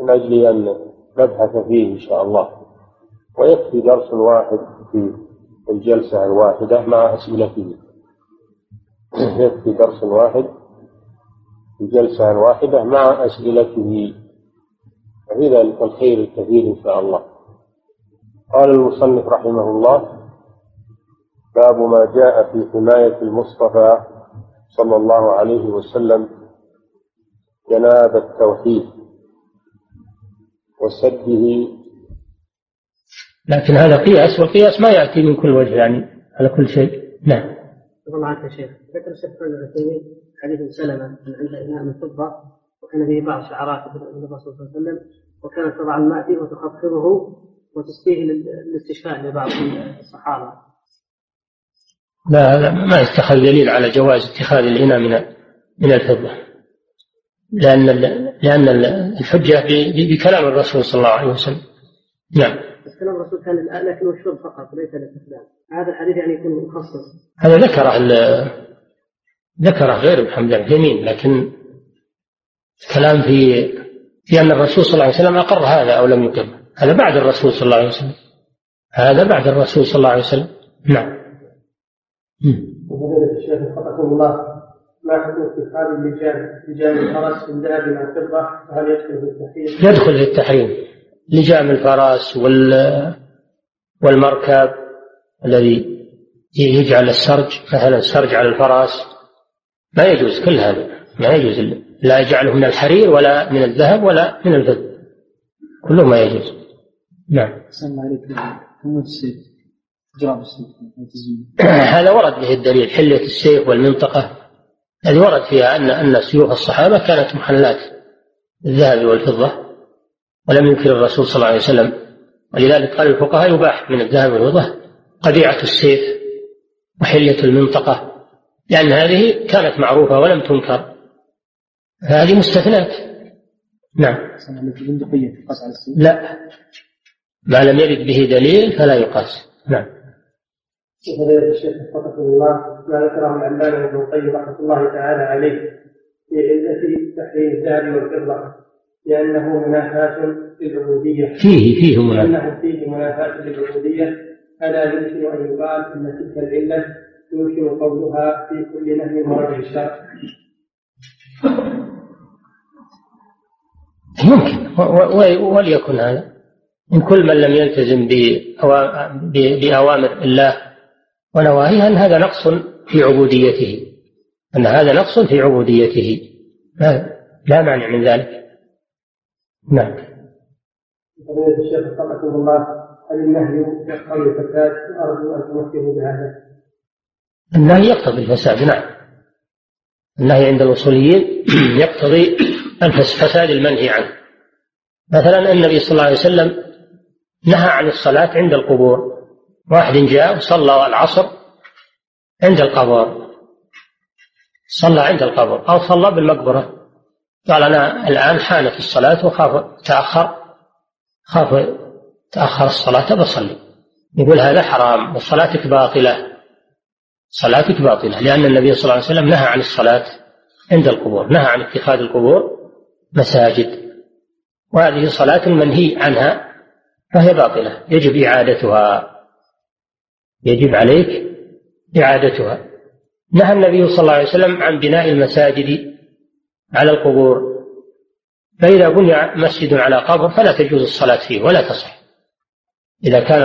من أجل أن نبحث فيه إن شاء الله. ويكفي درس واحد في الجلسة الواحدة مع أسئلته يكفي درس واحد في الجلسة الواحدة مع أسئلته ففي ذلك الخير الكثير إن شاء الله. قال المصنف رحمه الله باب ما جاء في حماية المصطفى صلى الله عليه وسلم جناب التوحيد وسده. لكن هذا قياس والقياس ما يأتي من كل وجه يعني على كل شيء. نعم. الله عنك يا شيخ. ذكر الشيخ ابن العثيمين حديث سلمة أن عند إناء من فضة وكان فيه بعض شعرات الرسول صلى الله عليه وسلم وكانت تضع الماء فيه وتخفضه وتسقيه للاستشفاء لبعض الصحابة. لا, لا ما يتخذ دليل على جواز اتخاذ الإناء من من الفضة. لأن لأن الحجة بكلام الرسول صلى الله عليه وسلم. نعم. بس كلام الرسول كان لكن الشرب فقط وليس الاستخدام هذا الحديث يعني يكون مخصص هذا ذكر ذكره غير محمد بن لكن الكلام في في أن الرسول صلى الله عليه وسلم أقر هذا أو لم يقر. هذا بعد الرسول صلى الله عليه وسلم. هذا بعد الرسول صلى الله عليه وسلم. نعم. وفضيلة الشيخ وفقكم الله ما حكم اتخاذ اللجان لجان الفرس من ذهب مع الفضة؟ وهل يدخل في التحريم؟ يدخل في التحريم. لجام الفرس وال والمركب الذي يجعل السرج مثلا السرج على الفرس. ما يجوز كل هذا. ما يجوز لا يجعله من الحرير ولا من الذهب ولا من الفضة. كله ما يجوز. نعم. هذا ورد به الدليل. حلية السيف والمنطقة. هذه ورد فيها أن أن سيوف الصحابة كانت محلات الذهب والفضة ولم ينكر الرسول صلى الله عليه وسلم. ولذلك قال الفقهاء يباح من الذهب والفضة قبيعة السيف وحلية المنطقة لأن هذه كانت معروفة ولم تنكر. هذه مستثنات نعم. لا. ما لم يرد به دليل فلا يقاس. نعم. فضيلة الشيخ وفقكم الله ما ذكره العلامة ابن القيم رحمة الله تعالى عليه في علة تحريم الذهب والفضة لأنه منافاة للعبودية. فيه فيه منافاة. لأنه فيه منافاة للعبودية. ألا يمكن أن يقال أن تلك العلة يمكن قولها في كل نهي ورد الشرع. يمكن وليكن هذا. من كل من لم يلتزم بأوامر الله ونواهيه أن هذا نقص في عبوديته. أن هذا نقص في عبوديته. لا مانع من ذلك. نعم. فضيلة الشيخ وفقكم الله هل النهي يقتضي الفساد؟ وأرجو أن تمثلوا بهذا. النهي يقتضي الفساد نعم. النهي عند الأصوليين يقتضي الفساد المنهي عنه. مثلا النبي صلى الله عليه وسلم نهى عن الصلاة عند القبور. واحد جاء وصلى العصر عند القبر صلى عند القبر أو صلى بالمقبرة. قال أنا الآن حانت الصلاة وخاف تأخر خاف تأخر الصلاة بصلي يقول هذا حرام وصلاتك باطلة. صلاتك باطلة لأن النبي صلى الله عليه وسلم نهى عن الصلاة عند القبور نهى عن اتخاذ القبور مساجد. وهذه صلاة منهي عنها فهي باطلة يجب إعادتها. يجب عليك إعادتها. نهى النبي صلى الله عليه وسلم عن بناء المساجد على القبور. فإذا بني مسجد على قبر فلا تجوز الصلاة فيه ولا تصح. إذا كان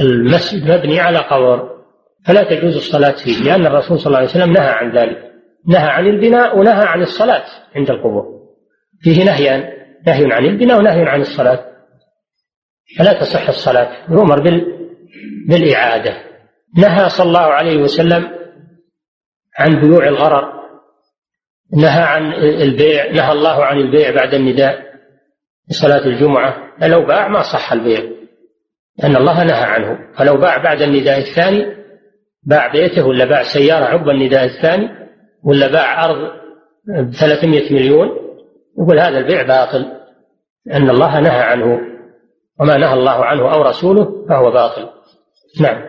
المسجد مبني على قبر فلا تجوز الصلاة فيه لأن الرسول صلى الله عليه وسلم نهى عن ذلك. نهى عن البناء ونهى عن الصلاة عند القبور. فيه نهيان نهي عن البناء ونهي عن الصلاة. فلا تصح الصلاة يؤمر بال بالإعادة. نهى صلى الله عليه وسلم عن بيوع الغرر. نهى عن البيع نهى الله عن البيع بعد النداء صلاة الجمعة. لو باع ما صح البيع لأن الله نهى عنه. فلو باع بعد النداء الثاني باع بيته ولا باع سيارة عقب النداء الثاني ولا باع أرض ب 300 مليون؟ يقول هذا البيع باطل. لأن الله نهى عنه. وما نهى الله عنه أو رسوله فهو باطل. نعم.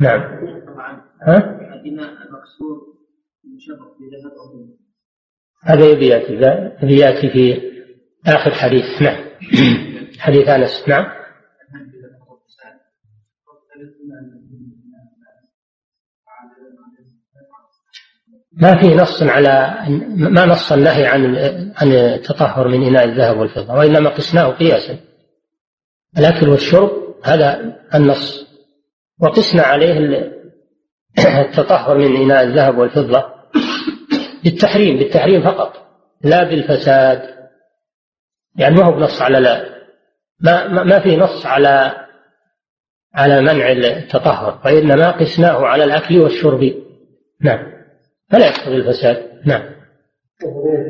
نعم. ها؟ المكسور هذا يأتي. يبي يأتي في آخر حديث. نعم. حديث أنس. نعم. ما في نص على ما نص النهي عن عن التطهر من إناء الذهب والفضة وإنما قسناه قياسا. الاكل والشرب هذا النص. وقسنا عليه التطهر من إناء الذهب والفضة بالتحريم بالتحريم فقط لا بالفساد. يعني ما هو بنص على لا ما ما في نص على على منع التطهر وإنما قسناه على الأكل والشرب. نعم. فلا يقتضي الفساد. نعم.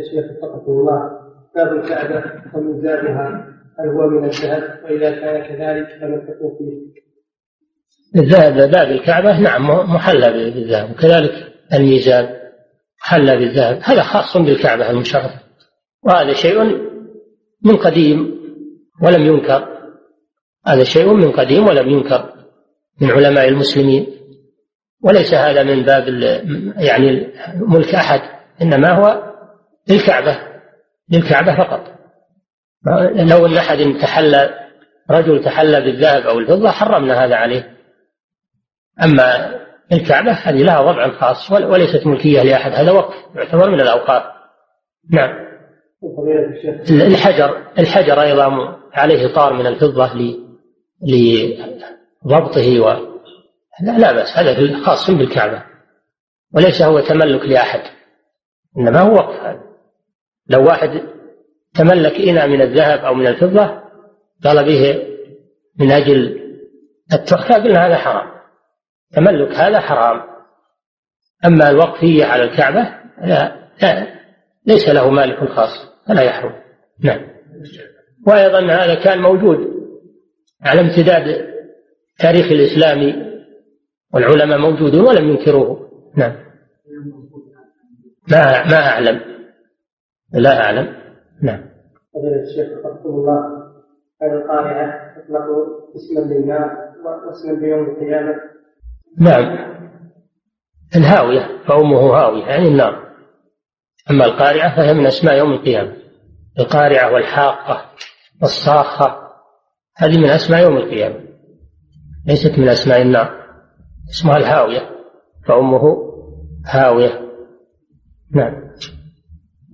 الشيخ الله باب الكعبة وميزانها هل هو من الذهب وإذا كان كذلك فما تكون فيه الذهب باب الكعبة نعم محلى بالذهب. وكذلك الميزان حل بالذهب. هذا خاص بالكعبة المشرفة. وهذا شيء من قديم ولم ينكر. هذا شيء من قديم ولم ينكر من علماء المسلمين. وليس هذا من باب يعني ملك أحد إنما هو للكعبة للكعبة فقط. لو أن أحد تحلى رجل تحلى بالذهب أو الفضة حرمنا هذا عليه. أما الكعبة هذه لها وضع خاص وليست ملكية لأحد هذا وقف يعتبر من الأوقاف. نعم. الحجر الحجر أيضا عليه طار من الفضة لضبطه و لا, لا بأس. هذا خاص بالكعبة. وليس هو تملك لأحد. إنما هو وقف هذا. لو واحد تملك إناء من الذهب أو من الفضة قال به من أجل التحفة قلنا هذا حرام. تملك هذا حرام. أما الوقفية على الكعبة لا, لا ليس له مالك خاص فلا يحرم. نعم. وأيضا هذا كان موجود على امتداد تاريخ الإسلام والعلماء موجودون ولم ينكروه. نعم. ما ما أعلم. لا أعلم. نعم. فضيلة الشيخ رحمه الله هذه القارعة تطلق اسما للنار واسما ليوم القيامة. نعم. الهاوية فأمه هاوية يعني النار. أما القارعة فهي من أسماء يوم القيامة. القارعة والحاقة والصاخة هذه من أسماء يوم القيامة. ليست من أسماء النار. اسمها الهاوية فأمه هاوية. نعم.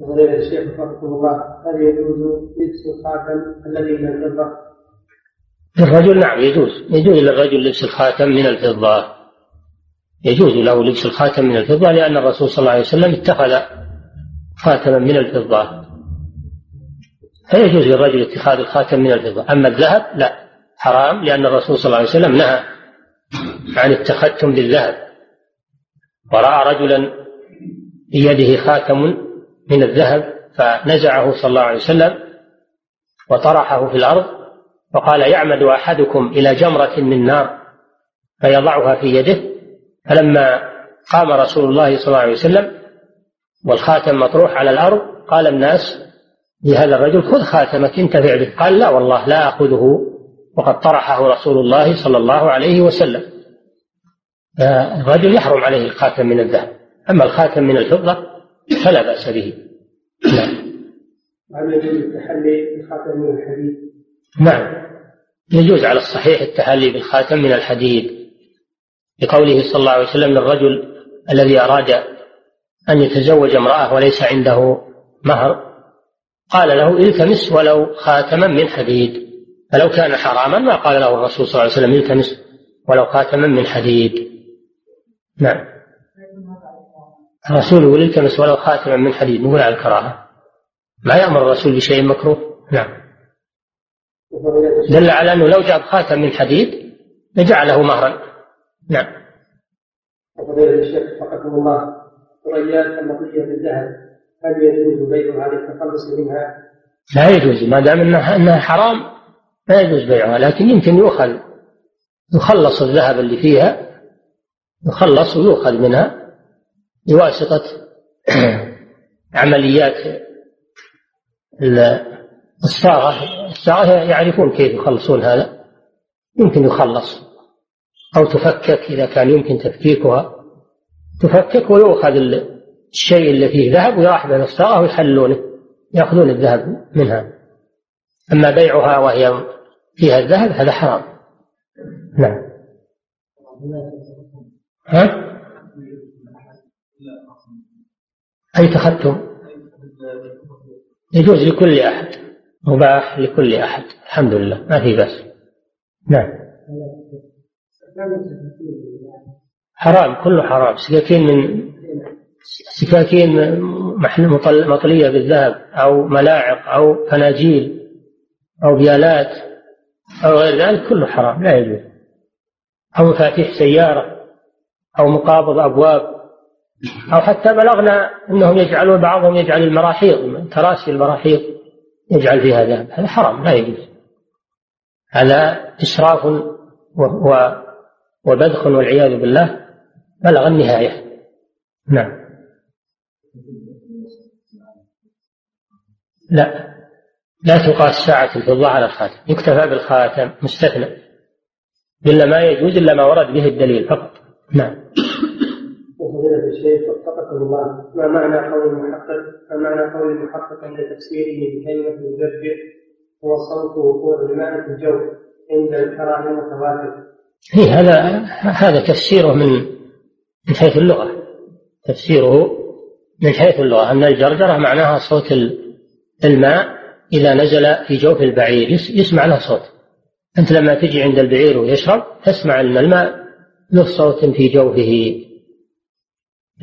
وغير الشيخ رحمه الله هل يجوز لبس الخاتم الذي من الفضة؟ للرجل نعم يجوز. يجوز للرجل لبس الخاتم من الفضة. يجوز له لبس الخاتم من الفضة لأن الرسول صلى الله عليه وسلم اتخذ خاتما من الفضة. فيجوز للرجل اتخاذ الخاتم من الفضة. أما الذهب لا حرام لأن الرسول صلى الله عليه وسلم نهى عن التختم بالذهب. ورأى رجلا بيده خاتم من الذهب فنزعه صلى الله عليه وسلم وطرحه في الأرض وقال يعمد أحدكم إلى جمرة من نار فيضعها في يده. فلما قام رسول الله صلى الله عليه وسلم والخاتم مطروح على الأرض قال الناس لهذا الرجل خذ خاتمك انتفع به. قال لا والله لا أخذه. وقد طرحه رسول الله صلى الله عليه وسلم. الرجل يحرم عليه الخاتم من الذهب. أما الخاتم من الفضة فلا بأس به. نعم. هل يجوز التحلي بالخاتم من الحديد؟ نعم. يجوز على الصحيح التحلي بالخاتم من الحديد. لقوله صلى الله عليه وسلم للرجل الذي أراد أن يتزوج امرأة وليس عنده مهر قال له التمس ولو خاتما من حديد. فلو كان حراما ما قال له الرسول صلى الله عليه وسلم التمس ولو خاتما من حديد. نعم. الرسول يقول التمس ولو خاتما من حديد نقول على الكراهة. ما يأمر الرسول بشيء مكروه؟ نعم. دل على أنه لو جاب خاتم من حديد لجعله مهرا. نعم. وفضيلة الشيخ وفقكم الله ثريات النقية بالذهب هل يجوز بيعها للتخلص منها؟ لا يجوز ما دام انها إنها حرام. لا يجوز بيعها لكن يمكن يؤخذ يخلص الذهب اللي فيها يخلص ويؤخذ منها بواسطة عمليات الصاغة الصاغة يعرفون كيف يخلصون هذا؟ يمكن يخلص أو تفكك إذا كان يمكن تفكيكها. تفكك ويؤخذ الشيء اللي فيه ذهب ويراح به الصاغة ويحلونه يأخذون الذهب منها. أما بيعها وهي فيها الذهب هذا حرام. نعم. ها؟ أي تختم؟ يجوز لكل أحد. مباح لكل أحد. الحمد لله. ما في بأس. نعم. حرام كله حرام. سكاكين من سكاكين مطلية بالذهب أو ملاعق أو فناجيل أو بيالات. أو غير ذلك كله حرام لا يجوز. أو مفاتيح سيارة أو مقابض أبواب أو حتى بلغنا أنهم يجعلون بعضهم يجعل المراحيض كراسي المراحيض يجعل فيها ذهب. هذا حرام لا يجوز. هذا إسراف وبذخ والعياذ بالله بلغ النهاية. نعم. لا. لا تقاس ساعة الفضة على الخاتم. يكتفى بالخاتم مستثنى. إلا ما يجوز إلا ما ورد به الدليل فقط. نعم. وفضيلة الشيخ وفقكم الله. ما معنى قول المحقق ما معنى قول المحقق عند تفسيره بكلمة المجبر هو صوت وقوع الماء في الجو عند الكراهة المتواتر هذا هذا تفسيره من من حيث اللغة. تفسيره من حيث اللغة. أن الجرجرة معناها صوت الماء. إذا نزل في جوف البعير. يسمع له صوت. أنت لما تجي عند البعير ويشرب تسمع أن الماء له صوت في جوفه.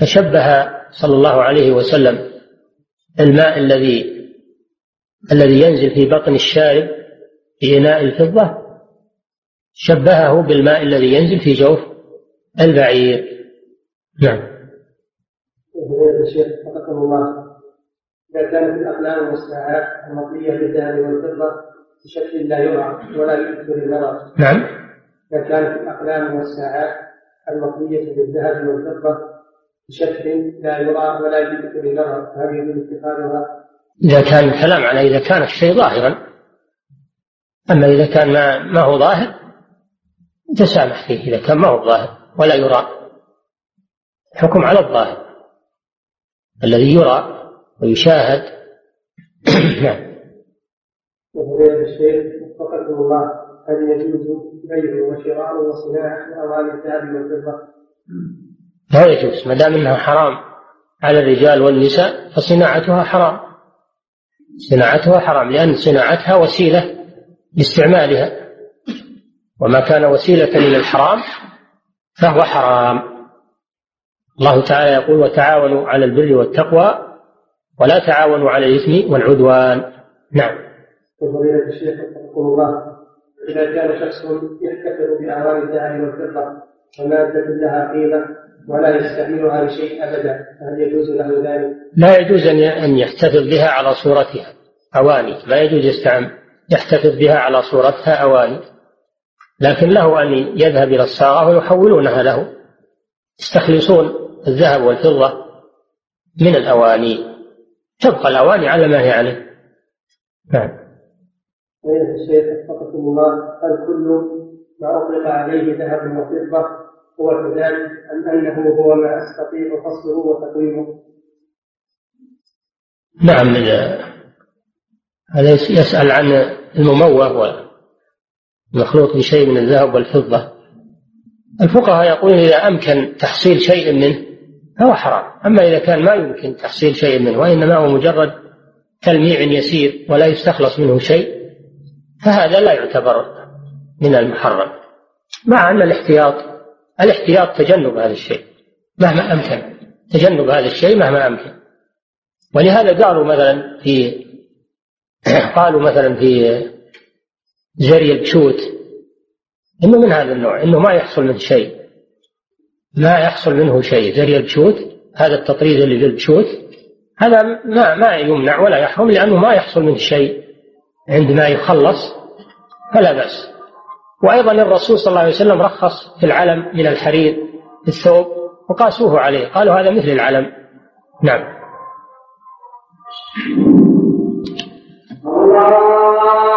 فشبه صلى الله عليه وسلم الماء الذي الذي ينزل في بطن الشارب في إناء الفضة شبهه بالماء الذي ينزل في جوف البعير. نعم. الله. إذا كانت الأقلام والساعات المطلية بالذهب والفضة بشكل لا يرى ولا يؤثر النظر نعم. إذا كانت الأقلام والساعات المطلية بالذهب والفضة بشكل لا يرى ولا يؤثر النظر فهل يجوز اتخاذها؟ إذا كان الكلام على إذا كان الشيء ظاهرا أما إذا كان ما, ما هو ظاهر تسامح فيه. إذا كان ما هو ظاهر ولا يرى حكم على الظاهر. الذي يرى ويشاهد. نعم. وفضيلة الشيخ وفقكم الله. هل يجوز بيع وشراء وصناعة أواني الذهب والفضة؟ لا يجوز ما دام إنها حرام على الرجال والنساء فصناعتها حرام. صناعتها حرام لأن صناعتها وسيلة لاستعمالها. وما كان وسيلة إلى الحرام فهو حرام. الله تعالى يقول وتعاونوا على البر والتقوى ولا تعاونوا على الإثم والعدوان. نعم. وفضيلة الشيخ وفقكم الله إذا كان شخص يحتفل بأعوان الذهب والفضة ومادة لها قيمة ولا يستعملها لشيء أبدا فهل يجوز له ذلك؟ لا يجوز أن يحتفظ بها على صورتها. أواني. لا يجوز يستعمل يحتفظ بها على صورتها أواني. لكن له أن يذهب إلى الصاغة ويحولونها له. يستخلصون الذهب والفضة من الأواني. تبقى الأواني على ما هي عليه. نعم. فضيلة الشيخ وفقكم الله هل كل ما أطلق عليه ذهب وفضة هو كذلك أم أنه هو ما أستطيع فصله وتقويمه؟ نعم هذا يسأل عن المموه والمخلوط بشيء من الذهب والفضة. الفقهاء يقولون إذا أمكن تحصيل شيء منه فهو حرام. أما إذا كان ما يمكن تحصيل شيء منه وإنما هو مجرد تلميع يسير ولا يستخلص منه شيء فهذا لا يعتبر من المحرم. مع أن الاحتياط الاحتياط تجنب هذا الشيء مهما أمكن. تجنب هذا الشيء مهما أمكن. ولهذا قالوا مثلا في قالوا مثلا في زري البشوت إنه من هذا النوع إنه ما يحصل منه شيء. ما يحصل منه شيء. زري البشوت هذا التطريز اللي في البشوت هذا ما ما يمنع ولا يحرم لأنه ما يحصل منه شيء. عندما يخلص فلا بأس. وأيضا الرسول صلى الله عليه وسلم رخص في العلم من الحرير في الثوب وقاسوه عليه. قالوا هذا مثل العلم. نعم. الله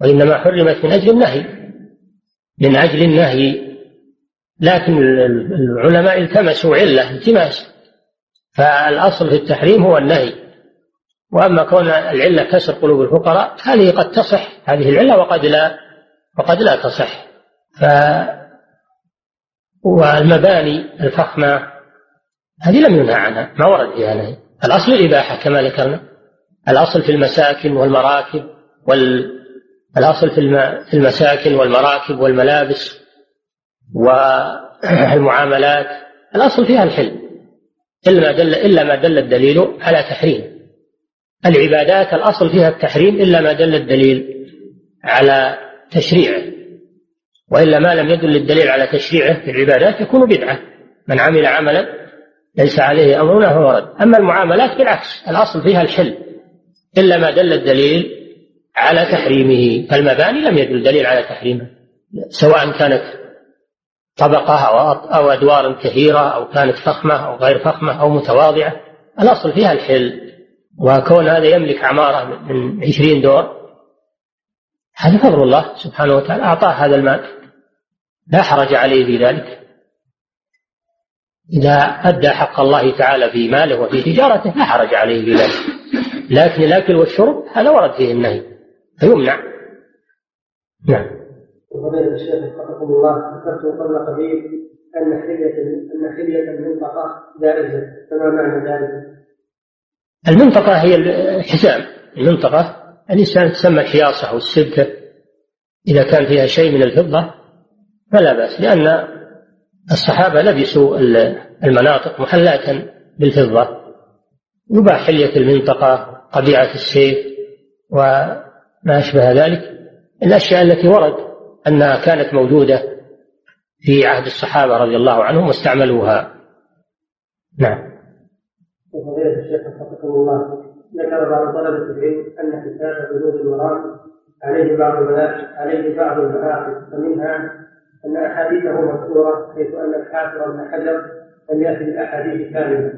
وإنما حرمت من أجل النهي من أجل النهي. لكن العلماء التمسوا علة التماس. فالأصل في التحريم هو النهي. وأما كون العلة كسر قلوب الفقراء هذه قد تصح. هذه العلة وقد لا وقد لا تصح. ف والمباني الفخمة هذه لم ينهى عنها ما ورد فيها نهي. الأصل الإباحة كما ذكرنا. الأصل في المساكن والمراكب وال الأصل في المساكن والمراكب والملابس والمعاملات. الأصل فيها الحل إلا ما دل إلا ما دل الدليل على تحريم. العبادات الأصل فيها التحريم إلا ما دل الدليل على تشريعه. وإلا ما لم يدل الدليل على تشريعه في العبادات يكون بدعة. من عمل عملا ليس عليه أمرنا فهو رد. أما المعاملات بالعكس الأصل فيها الحل إلا ما دل الدليل على تحريمه. فالمباني لم يدل دليل على تحريمه سواء كانت طبقة أو أدوار كثيرة أو كانت فخمة أو غير فخمة أو متواضعة. الأصل فيها الحل وكون هذا يملك عمارة من عشرين دور. هذا فضل الله سبحانه وتعالى أعطاه هذا المال. لا حرج عليه في ذلك. إذا أدى حق الله تعالى في ماله وفي تجارته لا حرج عليه في ذلك. لكن الأكل والشرب هذا ورد فيه النهي. فيمنع نعم وفضيلة الشيخ وفقكم الله ذكرت قبل قليل أن حلية أن حلية المنطقة جائزة. فما معنى ذلك؟ المنطقة هي الحزام المنطقة الإنسان تسمى الحياصة أو السبكة إذا كان فيها شيء من الفضة فلا بأس لأن الصحابة لبسوا المناطق محلاة بالفضة. يباح حلية المنطقة قبيعة السيف وما أشبه ذلك؟ الأشياء التي ورد أنها كانت موجودة في عهد الصحابة رضي الله عنهم واستعملوها. نعم. وفضيلة الشيخ وفقكم الله ذكر بعض طلبة العلم أن كتاب بلوغ المرام عليه بعض عليه بعض المآخذ فمنها أن أحاديثه مذكورة حيث أن الحافظ ابن حجر لم يأتي بأحاديث كاملة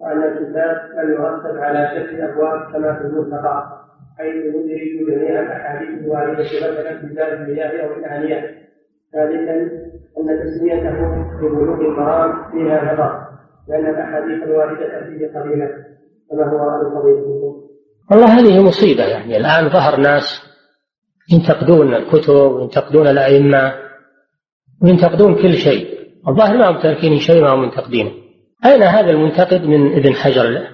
وأن الكتاب لم يرتب على شكل أبواب كما في الملتقى حيث يدرك جميع الأحاديث الواردة مثلا في باب المياه أو الآنية ثالثا أن تسميته ببلوغ المرام فيها نظر لأن الأحاديث الواردة فيه قليلة كما هو القضية؟ والله هذه مصيبة يعني. الآن ظهر ناس ينتقدون الكتب وينتقدون الأئمة وينتقدون كل شيء. الظاهر ما هم تاركين شيء ما هم منتقدينه أين هذا المنتقد من ابن حجر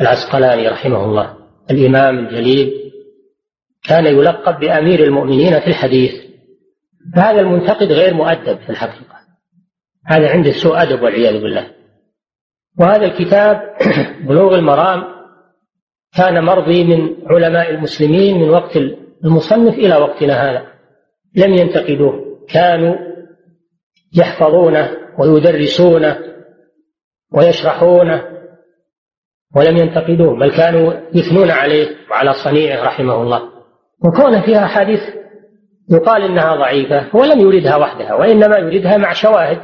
العسقلاني رحمه الله؟ الإمام الجليل كان يلقب بأمير المؤمنين في الحديث. فهذا المنتقد غير مؤدب في الحقيقة. هذا عنده سوء أدب والعياذ بالله. وهذا الكتاب بلوغ المرام كان مرضي من علماء المسلمين من وقت المصنف إلى وقتنا هذا. لم ينتقدوه. كانوا يحفظونه ويدرسونه ويشرحونه ولم ينتقدوه بل كانوا يثنون عليه وعلى صنيعه رحمه الله. وكون فيها أحاديث يقال إنها ضعيفة هو لم يردها وحدها وإنما يردها مع شواهد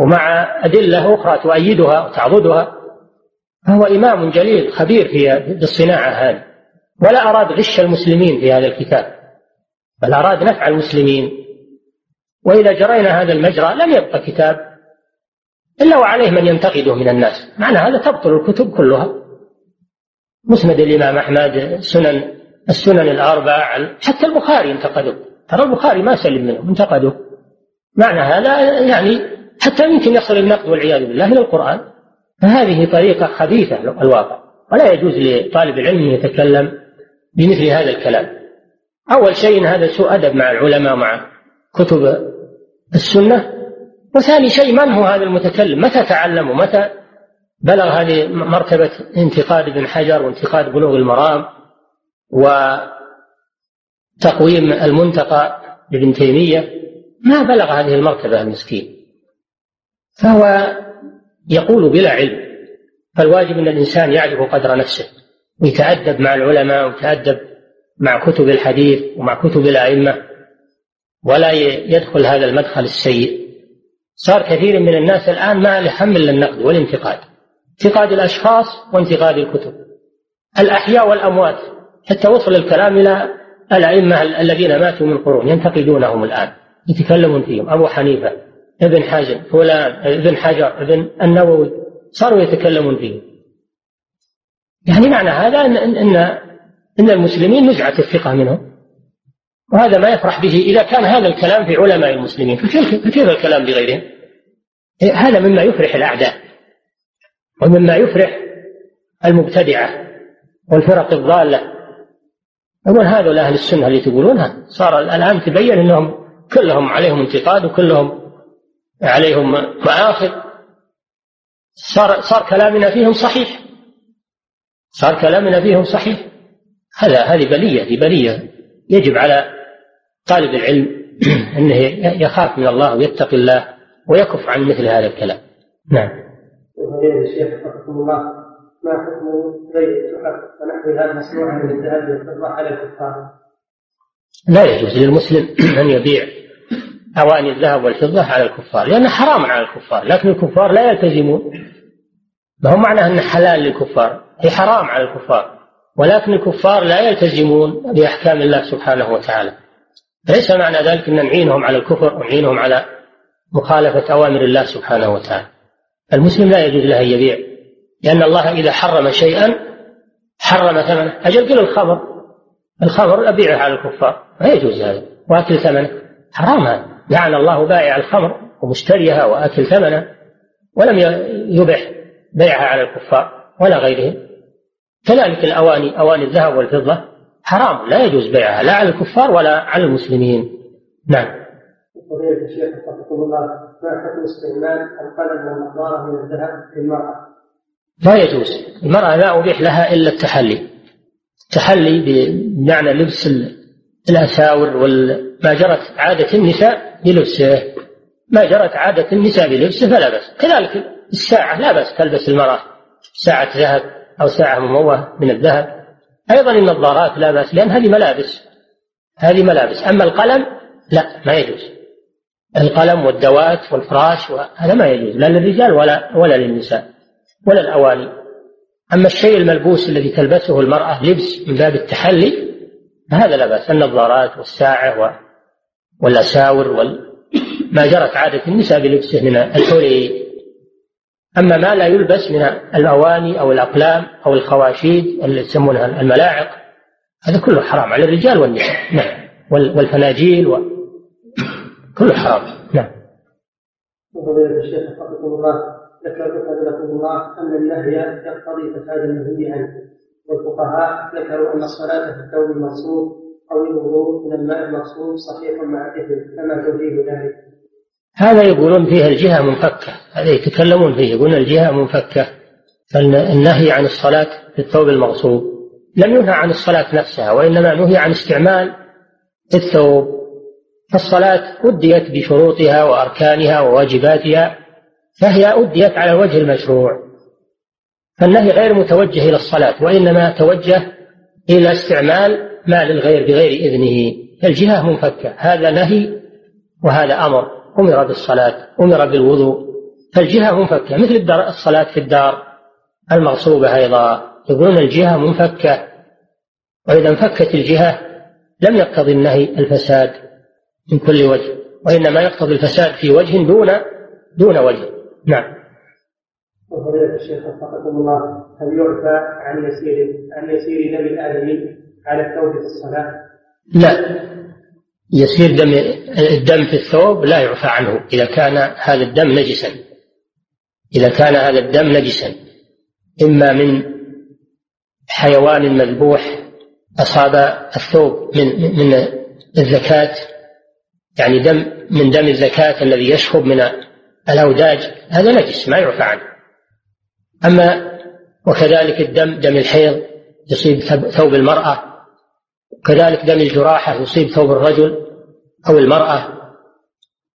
ومع أدلة أخرى تؤيدها وتعضدها. فهو إمام جليل خبير في الصناعة هذه ولا أراد غش المسلمين في هذا الكتاب بل أراد نفع المسلمين. وإذا جرينا هذا المجرى لم يبقى كتاب. إلا وعليه من ينتقده من الناس. معنى هذا تبطل الكتب كلها. مسند الإمام أحمد سنن السنن الأربع حتى البخاري انتقدوا ترى البخاري ما سلم منه انتقدوا معنى هذا يعني حتى يمكن يصل النقد والعياذ بالله إلى القرآن. فهذه طريقة خبيثة الواقع. ولا يجوز لطالب العلم أن يتكلم بمثل هذا الكلام. أول شيء هذا سوء أدب مع العلماء مع كتب السنة. وثاني شيء من هو هذا المتكلم؟ متى تعلم ومتى بلغ هذه مرتبة انتقاد ابن حجر وانتقاد بلوغ المرام وتقويم المنتقى لابن تيمية؟ ما بلغ هذه المرتبة المسكين. فهو يقول بلا علم فالواجب أن الإنسان يعرف قدر نفسه ويتأدب مع العلماء ويتأدب مع كتب الحديث ومع كتب الأئمة ولا يدخل هذا المدخل السيء. صار كثير من الناس الآن ما إلا النقد والانتقاد. انتقاد الأشخاص وانتقاد الكتب. الأحياء والأموات. حتى وصل الكلام إلى الأئمة الذين ماتوا من قرون ينتقدونهم الآن. يتكلمون فيهم. أبو حنيفة ابن حزم فلان ابن حجر ابن النووي. صاروا يتكلمون فيهم. يعني معنى هذا أن, أن, أن المسلمين نزعت الثقة منهم. وهذا ما يفرح به إذا كان هذا الكلام في علماء المسلمين. فكيف الكلام بغيرهم هذا مما يفرح الأعداء ومما يفرح المبتدعة والفرق الضالة. يقول هذول أهل السنة اللي تقولونها صار الآن تبين أنهم كلهم عليهم انتقاد وكلهم عليهم مآخذ. صار صار كلامنا فيهم صحيح. صار كلامنا فيهم صحيح. هذا هذه بلية دي بلية. يجب على طالب العلم أنه يخاف من الله ويتقي الله ويكف عن مثل هذا الكلام. نعم. الشيخ الله ما حكم بيع مصنوعة من الذهب والفضة على الكفار؟ لا يجوز للمسلم أن يبيع أواني الذهب والفضة على الكفار لأنه حرام على الكفار لكن الكفار لا يلتزمون. ما هو معنى أنه حلال للكفار؟ هي حرام على الكفار. ولكن الكفار لا يلتزمون بأحكام الله سبحانه وتعالى. ليس معنى ذلك أن نعينهم على الكفر ونعينهم على مخالفة أوامر الله سبحانه وتعالى. المسلم لا يجوز له أن يبيع لأن الله إذا حرم شيئا حرم ثمنه. أجل قل الخمر الخمر أبيعه على الكفار. ما يجوز هذا. وأكل ثمنه. حرام هذا. لعن الله بائع الخمر ومشتريها وأكل ثمنه ولم يبح بيعها على الكفار ولا غيرهم. كذلك الأواني أواني الذهب والفضة حرام لا يجوز بيعها لا على الكفار ولا على المسلمين. نعم. فضيلة الشيخ وفقكم الله ما حكم استعمال القلم والنظارة من الذهب للمرأة؟ لا يجوز. المرأة لا أبيح لها إلا التحلي. التحلي بمعنى لبس الأساور وما جرت عادة النساء بلبسه. ما جرت عادة النساء بلبسه فلا بأس. كذلك الساعة لا بأس تلبس المرأة. ساعة ذهب أو ساعة مموهة من الذهب. أيضا النظارات لا بأس لأن هذه ملابس. هذه ملابس. أما القلم لا ما يجوز. القلم والدوات والفراش هذا ما يجوز لا للرجال ولا ولا للنساء ولا الأواني. أما الشيء الملبوس الذي تلبسه المرأة لبس من باب التحلي فهذا لا بأس. النظارات والساعة والأساور وال ما جرت عادة النساء بلبسه من الحلي. أما ما لا يلبس من الأواني أو الأقلام أو الخواشيد اللي يسمونها الملاعق هذا كله حرام على الرجال والنساء. نعم. والفناجيل و... كله حرام. نعم. وفضيلة الشيخ حفظكم الله ذكر لكم الله أن النهي يقتضي فساد المنهي عنه والفقهاء ذكروا أن الصلاة في الثوب المغسول أو الوضوء من الماء المغسول صحيح مع الإثم كما توجيه ذلك هذا يقولون فيها الجهة منفكة. هذا يتكلمون فيه يقولون الجهة منفكة. فالنهي عن الصلاة في الثوب المغصوب. لم ينهى عن الصلاة نفسها وإنما نهي عن استعمال الثوب. فالصلاة أديت بشروطها وأركانها وواجباتها فهي أديت على الوجه المشروع. فالنهي غير متوجه إلى الصلاة وإنما توجه إلى استعمال مال الغير بغير إذنه. فالجهة منفكة. هذا نهي وهذا أمر. أمر بالصلاة أمر بالوضوء. فالجهة منفكة مثل الدار الصلاة في الدار. المغصوبة أيضا. يقولون الجهة منفكة. وإذا انفكت الجهة لم يقتضي النهي الفساد من كل وجه وإنما يقتضي الفساد في وجه دون دون وجه. نعم. وفضيلة الشيخ وفقكم الله هل يعفى عن يسير عن يسير دم الآدمي على الثوب في الصلاة؟ لا. يسير دم الدم في الثوب لا يعفى عنه. إذا كان هذا الدم نجسا. إذا كان هذا الدم نجسا. إما من حيوان مذبوح أصاب الثوب من من الزكاة. يعني دم من دم الزكاة الذي يشخب من الأوداج. هذا نجس ما يعفى عنه. أما وكذلك الدم دم الحيض يصيب ثوب المرأة. كذلك دم الجراحة يصيب ثوب الرجل أو المرأة.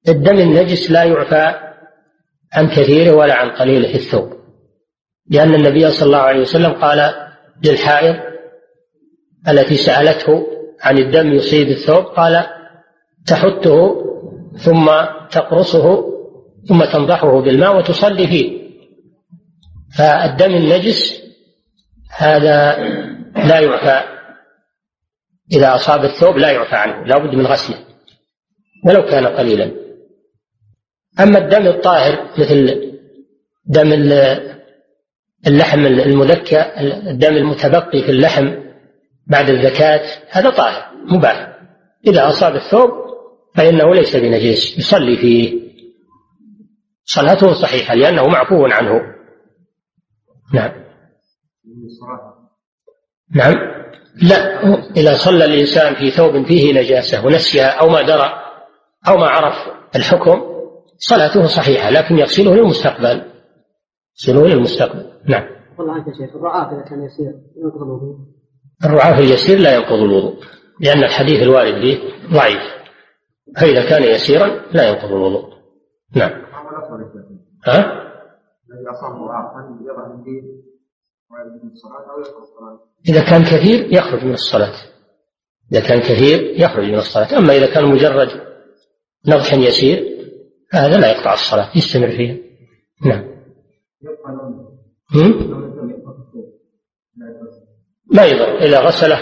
الدم النجس لا يعفى عن كثيره ولا عن قليله في الثوب لأن النبي صلى الله عليه وسلم قال للحائض التي سألته عن الدم يصيب الثوب قال تحته ثم تقرصه ثم تنضحه بالماء وتصلي فيه. فالدم النجس هذا لا يعفى إذا أصاب الثوب لا يعفى عنه لا بد من غسله ولو كان قليلا. أما الدم الطاهر مثل دم اللحم المذكى الدم المتبقي في اللحم بعد الزكاة هذا طاهر مباح. إذا أصاب الثوب فإنه ليس بنجيس يصلي فيه. صلاته صحيحة لأنه معفو عنه. نعم. نعم. لا إذا صلى الإنسان في ثوب فيه نجاسة ونسيها أو ما درى أو ما عرف الحكم صلاته صحيحة لكن يغسله للمستقبل. يغسله للمستقبل. نعم. والله عنك شيخ الرعاف إذا كان يسير ينقض الوضوء. الرعاف اليسير لا ينقض الوضوء لأن الحديث الوارد به ضعيف. فإذا كان يسيرا لا ينقض الوضوء. نعم. ها؟ الذي يضع إذا كان كثير يخرج من الصلاة. إذا كان كثير يخرج من الصلاة. أما إذا كان مجرد نضح يسير هذا لا يقطع الصلاة يستمر فيها. نعم. ما يضر. إذا غسله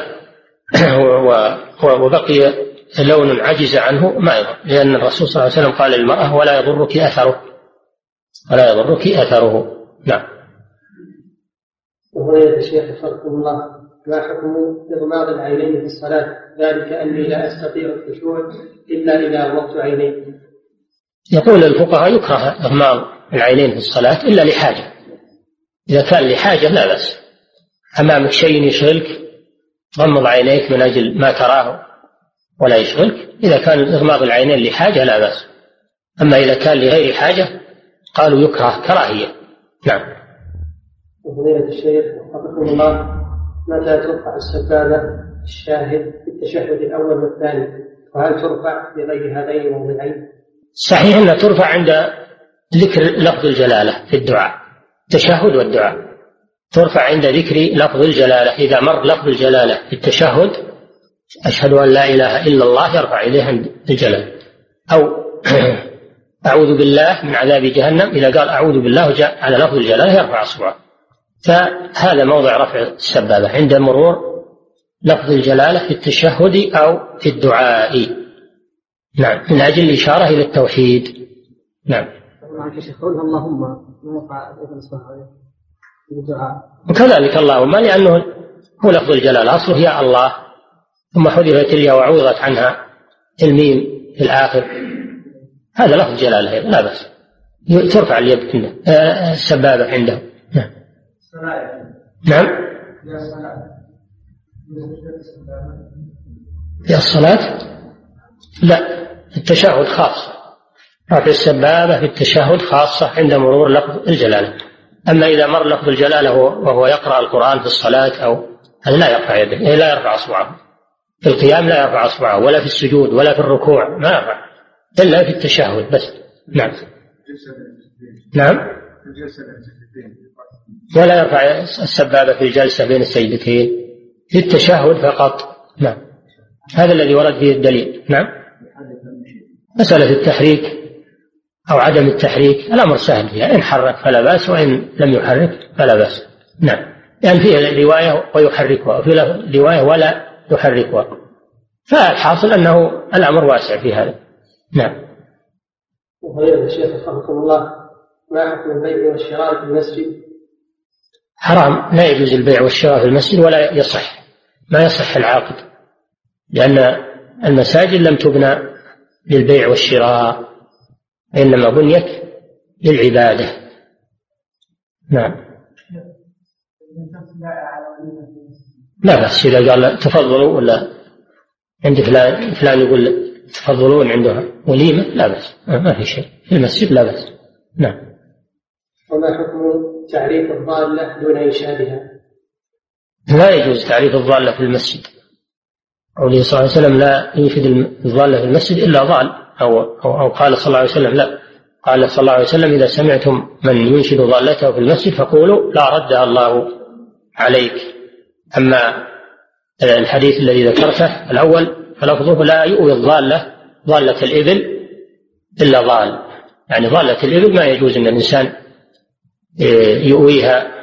وبقي لون عجز عنه ما يضر. لأن الرسول صلى الله عليه وسلم قال للمرأة ولا يضرك أثره. ولا يضرك أثره. نعم. وهنا الشيخ وفقكم الله. ما حكم إغماض العينين في الصلاة. ذلك أني لا أستطيع الخشوع إلا إذا أغمضت عيني. يقول الفقهاء يكره إغماض العينين في الصلاة إلا لحاجة. إذا كان لحاجة لا بأس. أمامك شيء يشغلك غمض عينيك من أجل ما تراه ولا يشغلك. إذا كان إغماض العينين لحاجة لا بأس. أما إذا كان لغير حاجة قالوا يكره كراهية. نعم. وفضيلة الشيخ وفقكم الله متى ترفع السبابة الشاهد في التشهد الأول والثاني؟ وهل ترفع بغير هذين الموضعين؟ صحيح أنها ترفع عند ذكر لفظ الجلالة في الدعاء التشهد والدعاء. ترفع عند ذكر لفظ الجلالة إذا مر لفظ الجلالة في التشهد أشهد أن لا إله إلا الله يرفع إليه عند الجلالة أو أعوذ بالله من عذاب جهنم إذا قال أعوذ بالله على لفظ الجلالة يرفع أصبعه. فهذا موضع رفع السبابة عند مرور لفظ الجلالة في التشهد أو في الدعاء. نعم من أجل الإشارة إلى التوحيد. نعم. اللهم وكذلك اللهم لأنه هو لفظ الجلالة أصله يا الله. ثم حذفت الياء وعوضت عنها الميم في الآخر. هذا لفظ جلالة لا بأس. ترفع اليد آه، السبابة عنده. نعم. نعم. في الصلاة؟ لا التشهد خاص. رفع السبابة في التشهد خاصة عند مرور لفظ الجلالة. أما إذا مر لفظ الجلالة وهو يقرأ القرآن في الصلاة أو هذا لا يرفع يده إيه، لا يرفع أصبعه. في القيام لا يرفع أصبعه ولا في السجود ولا في الركوع ما يرفع. إلا في التشهد بس. نعم. نعم. ولا يرفع السبابة في الجلسة بين السيدتين في التشهد فقط. نعم. هذا الذي ورد فيه الدليل. نعم. مسألة التحريك أو عدم التحريك الأمر سهل فيها. إن حرك فلا بأس وإن لم يحرك فلا بأس. نعم. لأن يعني فيه رواية ويحركها وفي رواية ولا يحركها. فالحاصل أنه الأمر واسع في هذا. نعم. وفضيلة الشيخ رحمكم الله ما حكم البيع والشراء في المسجد؟ حرام لا يجوز البيع والشراء في المسجد ولا يصح. ما يصح العقد لأن المساجد لم تبنى للبيع والشراء إنما بنيت للعبادة. نعم. لا بأس إذا قال تفضلوا ولا عند فلان فلان يقول تفضلون عنده وليمة لا بأس. ما في شيء. في المسجد لا بأس. نعم. وما حكم تعريف الضالة دون إنشادها لا يجوز تعريف الضالة في المسجد. قوله صلى الله عليه وسلم لا ينشد الضالة في المسجد إلا ضال أو, أو, أو قال صلى الله عليه وسلم لا. قال صلى الله عليه وسلم إذا سمعتم من ينشد ضالته في المسجد فقولوا لا ردها الله عليك. أما الحديث الذي ذكرته الأول فلفظه لا يؤوي الضالة ضالة الإبل إلا ضال. يعني ضالة الإبل ما يجوز أن الإنسان يؤويها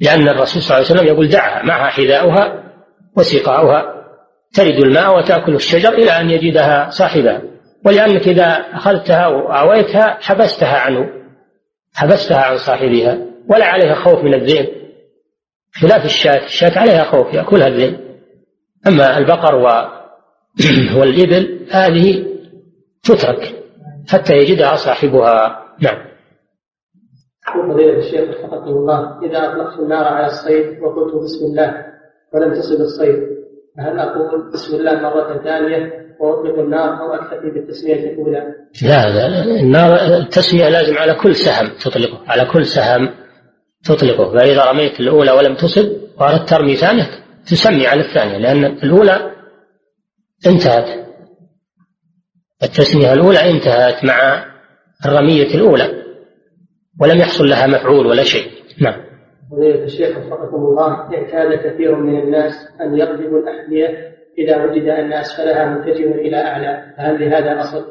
لأن الرسول صلى الله عليه وسلم يقول دعها معها حذاؤها وسقاؤها ترد الماء وتأكل الشجر إلى أن يجدها صاحبها. ولأنك إذا أخذتها وآويتها حبستها عنه حبستها عن صاحبها ولا عليها خوف من الذئب. خلاف الشاة الشاة عليها خوف يأكلها الذئب. أما البقر والإبل هذه تترك حتى يجدها صاحبها. نعم. فضيلة الشيخ وفقكم الله إذا أطلقت النار على الصيد وقلت بسم الله ولم تصب الصيد فهل أقول بسم الله مرة ثانية وأطلق النار أو أكتفي بالتسمية الأولى؟ لا لا النار التسمية لازم على كل سهم تطلقه على كل سهم تطلقه فإذا رميت الأولى ولم تصب وأردت ترمي ثانية تسمي على الثانية لأن الأولى انتهت التسمية الأولى انتهت مع الرمية الأولى ولم يحصل لها مفعول ولا شيء نعم فضيلة الشيخ وفقكم الله اعتاد كثير من الناس أن يقلبوا الأحذية إذا وجد أن أسفلها متجه إلى أعلى فهل لهذا أصل؟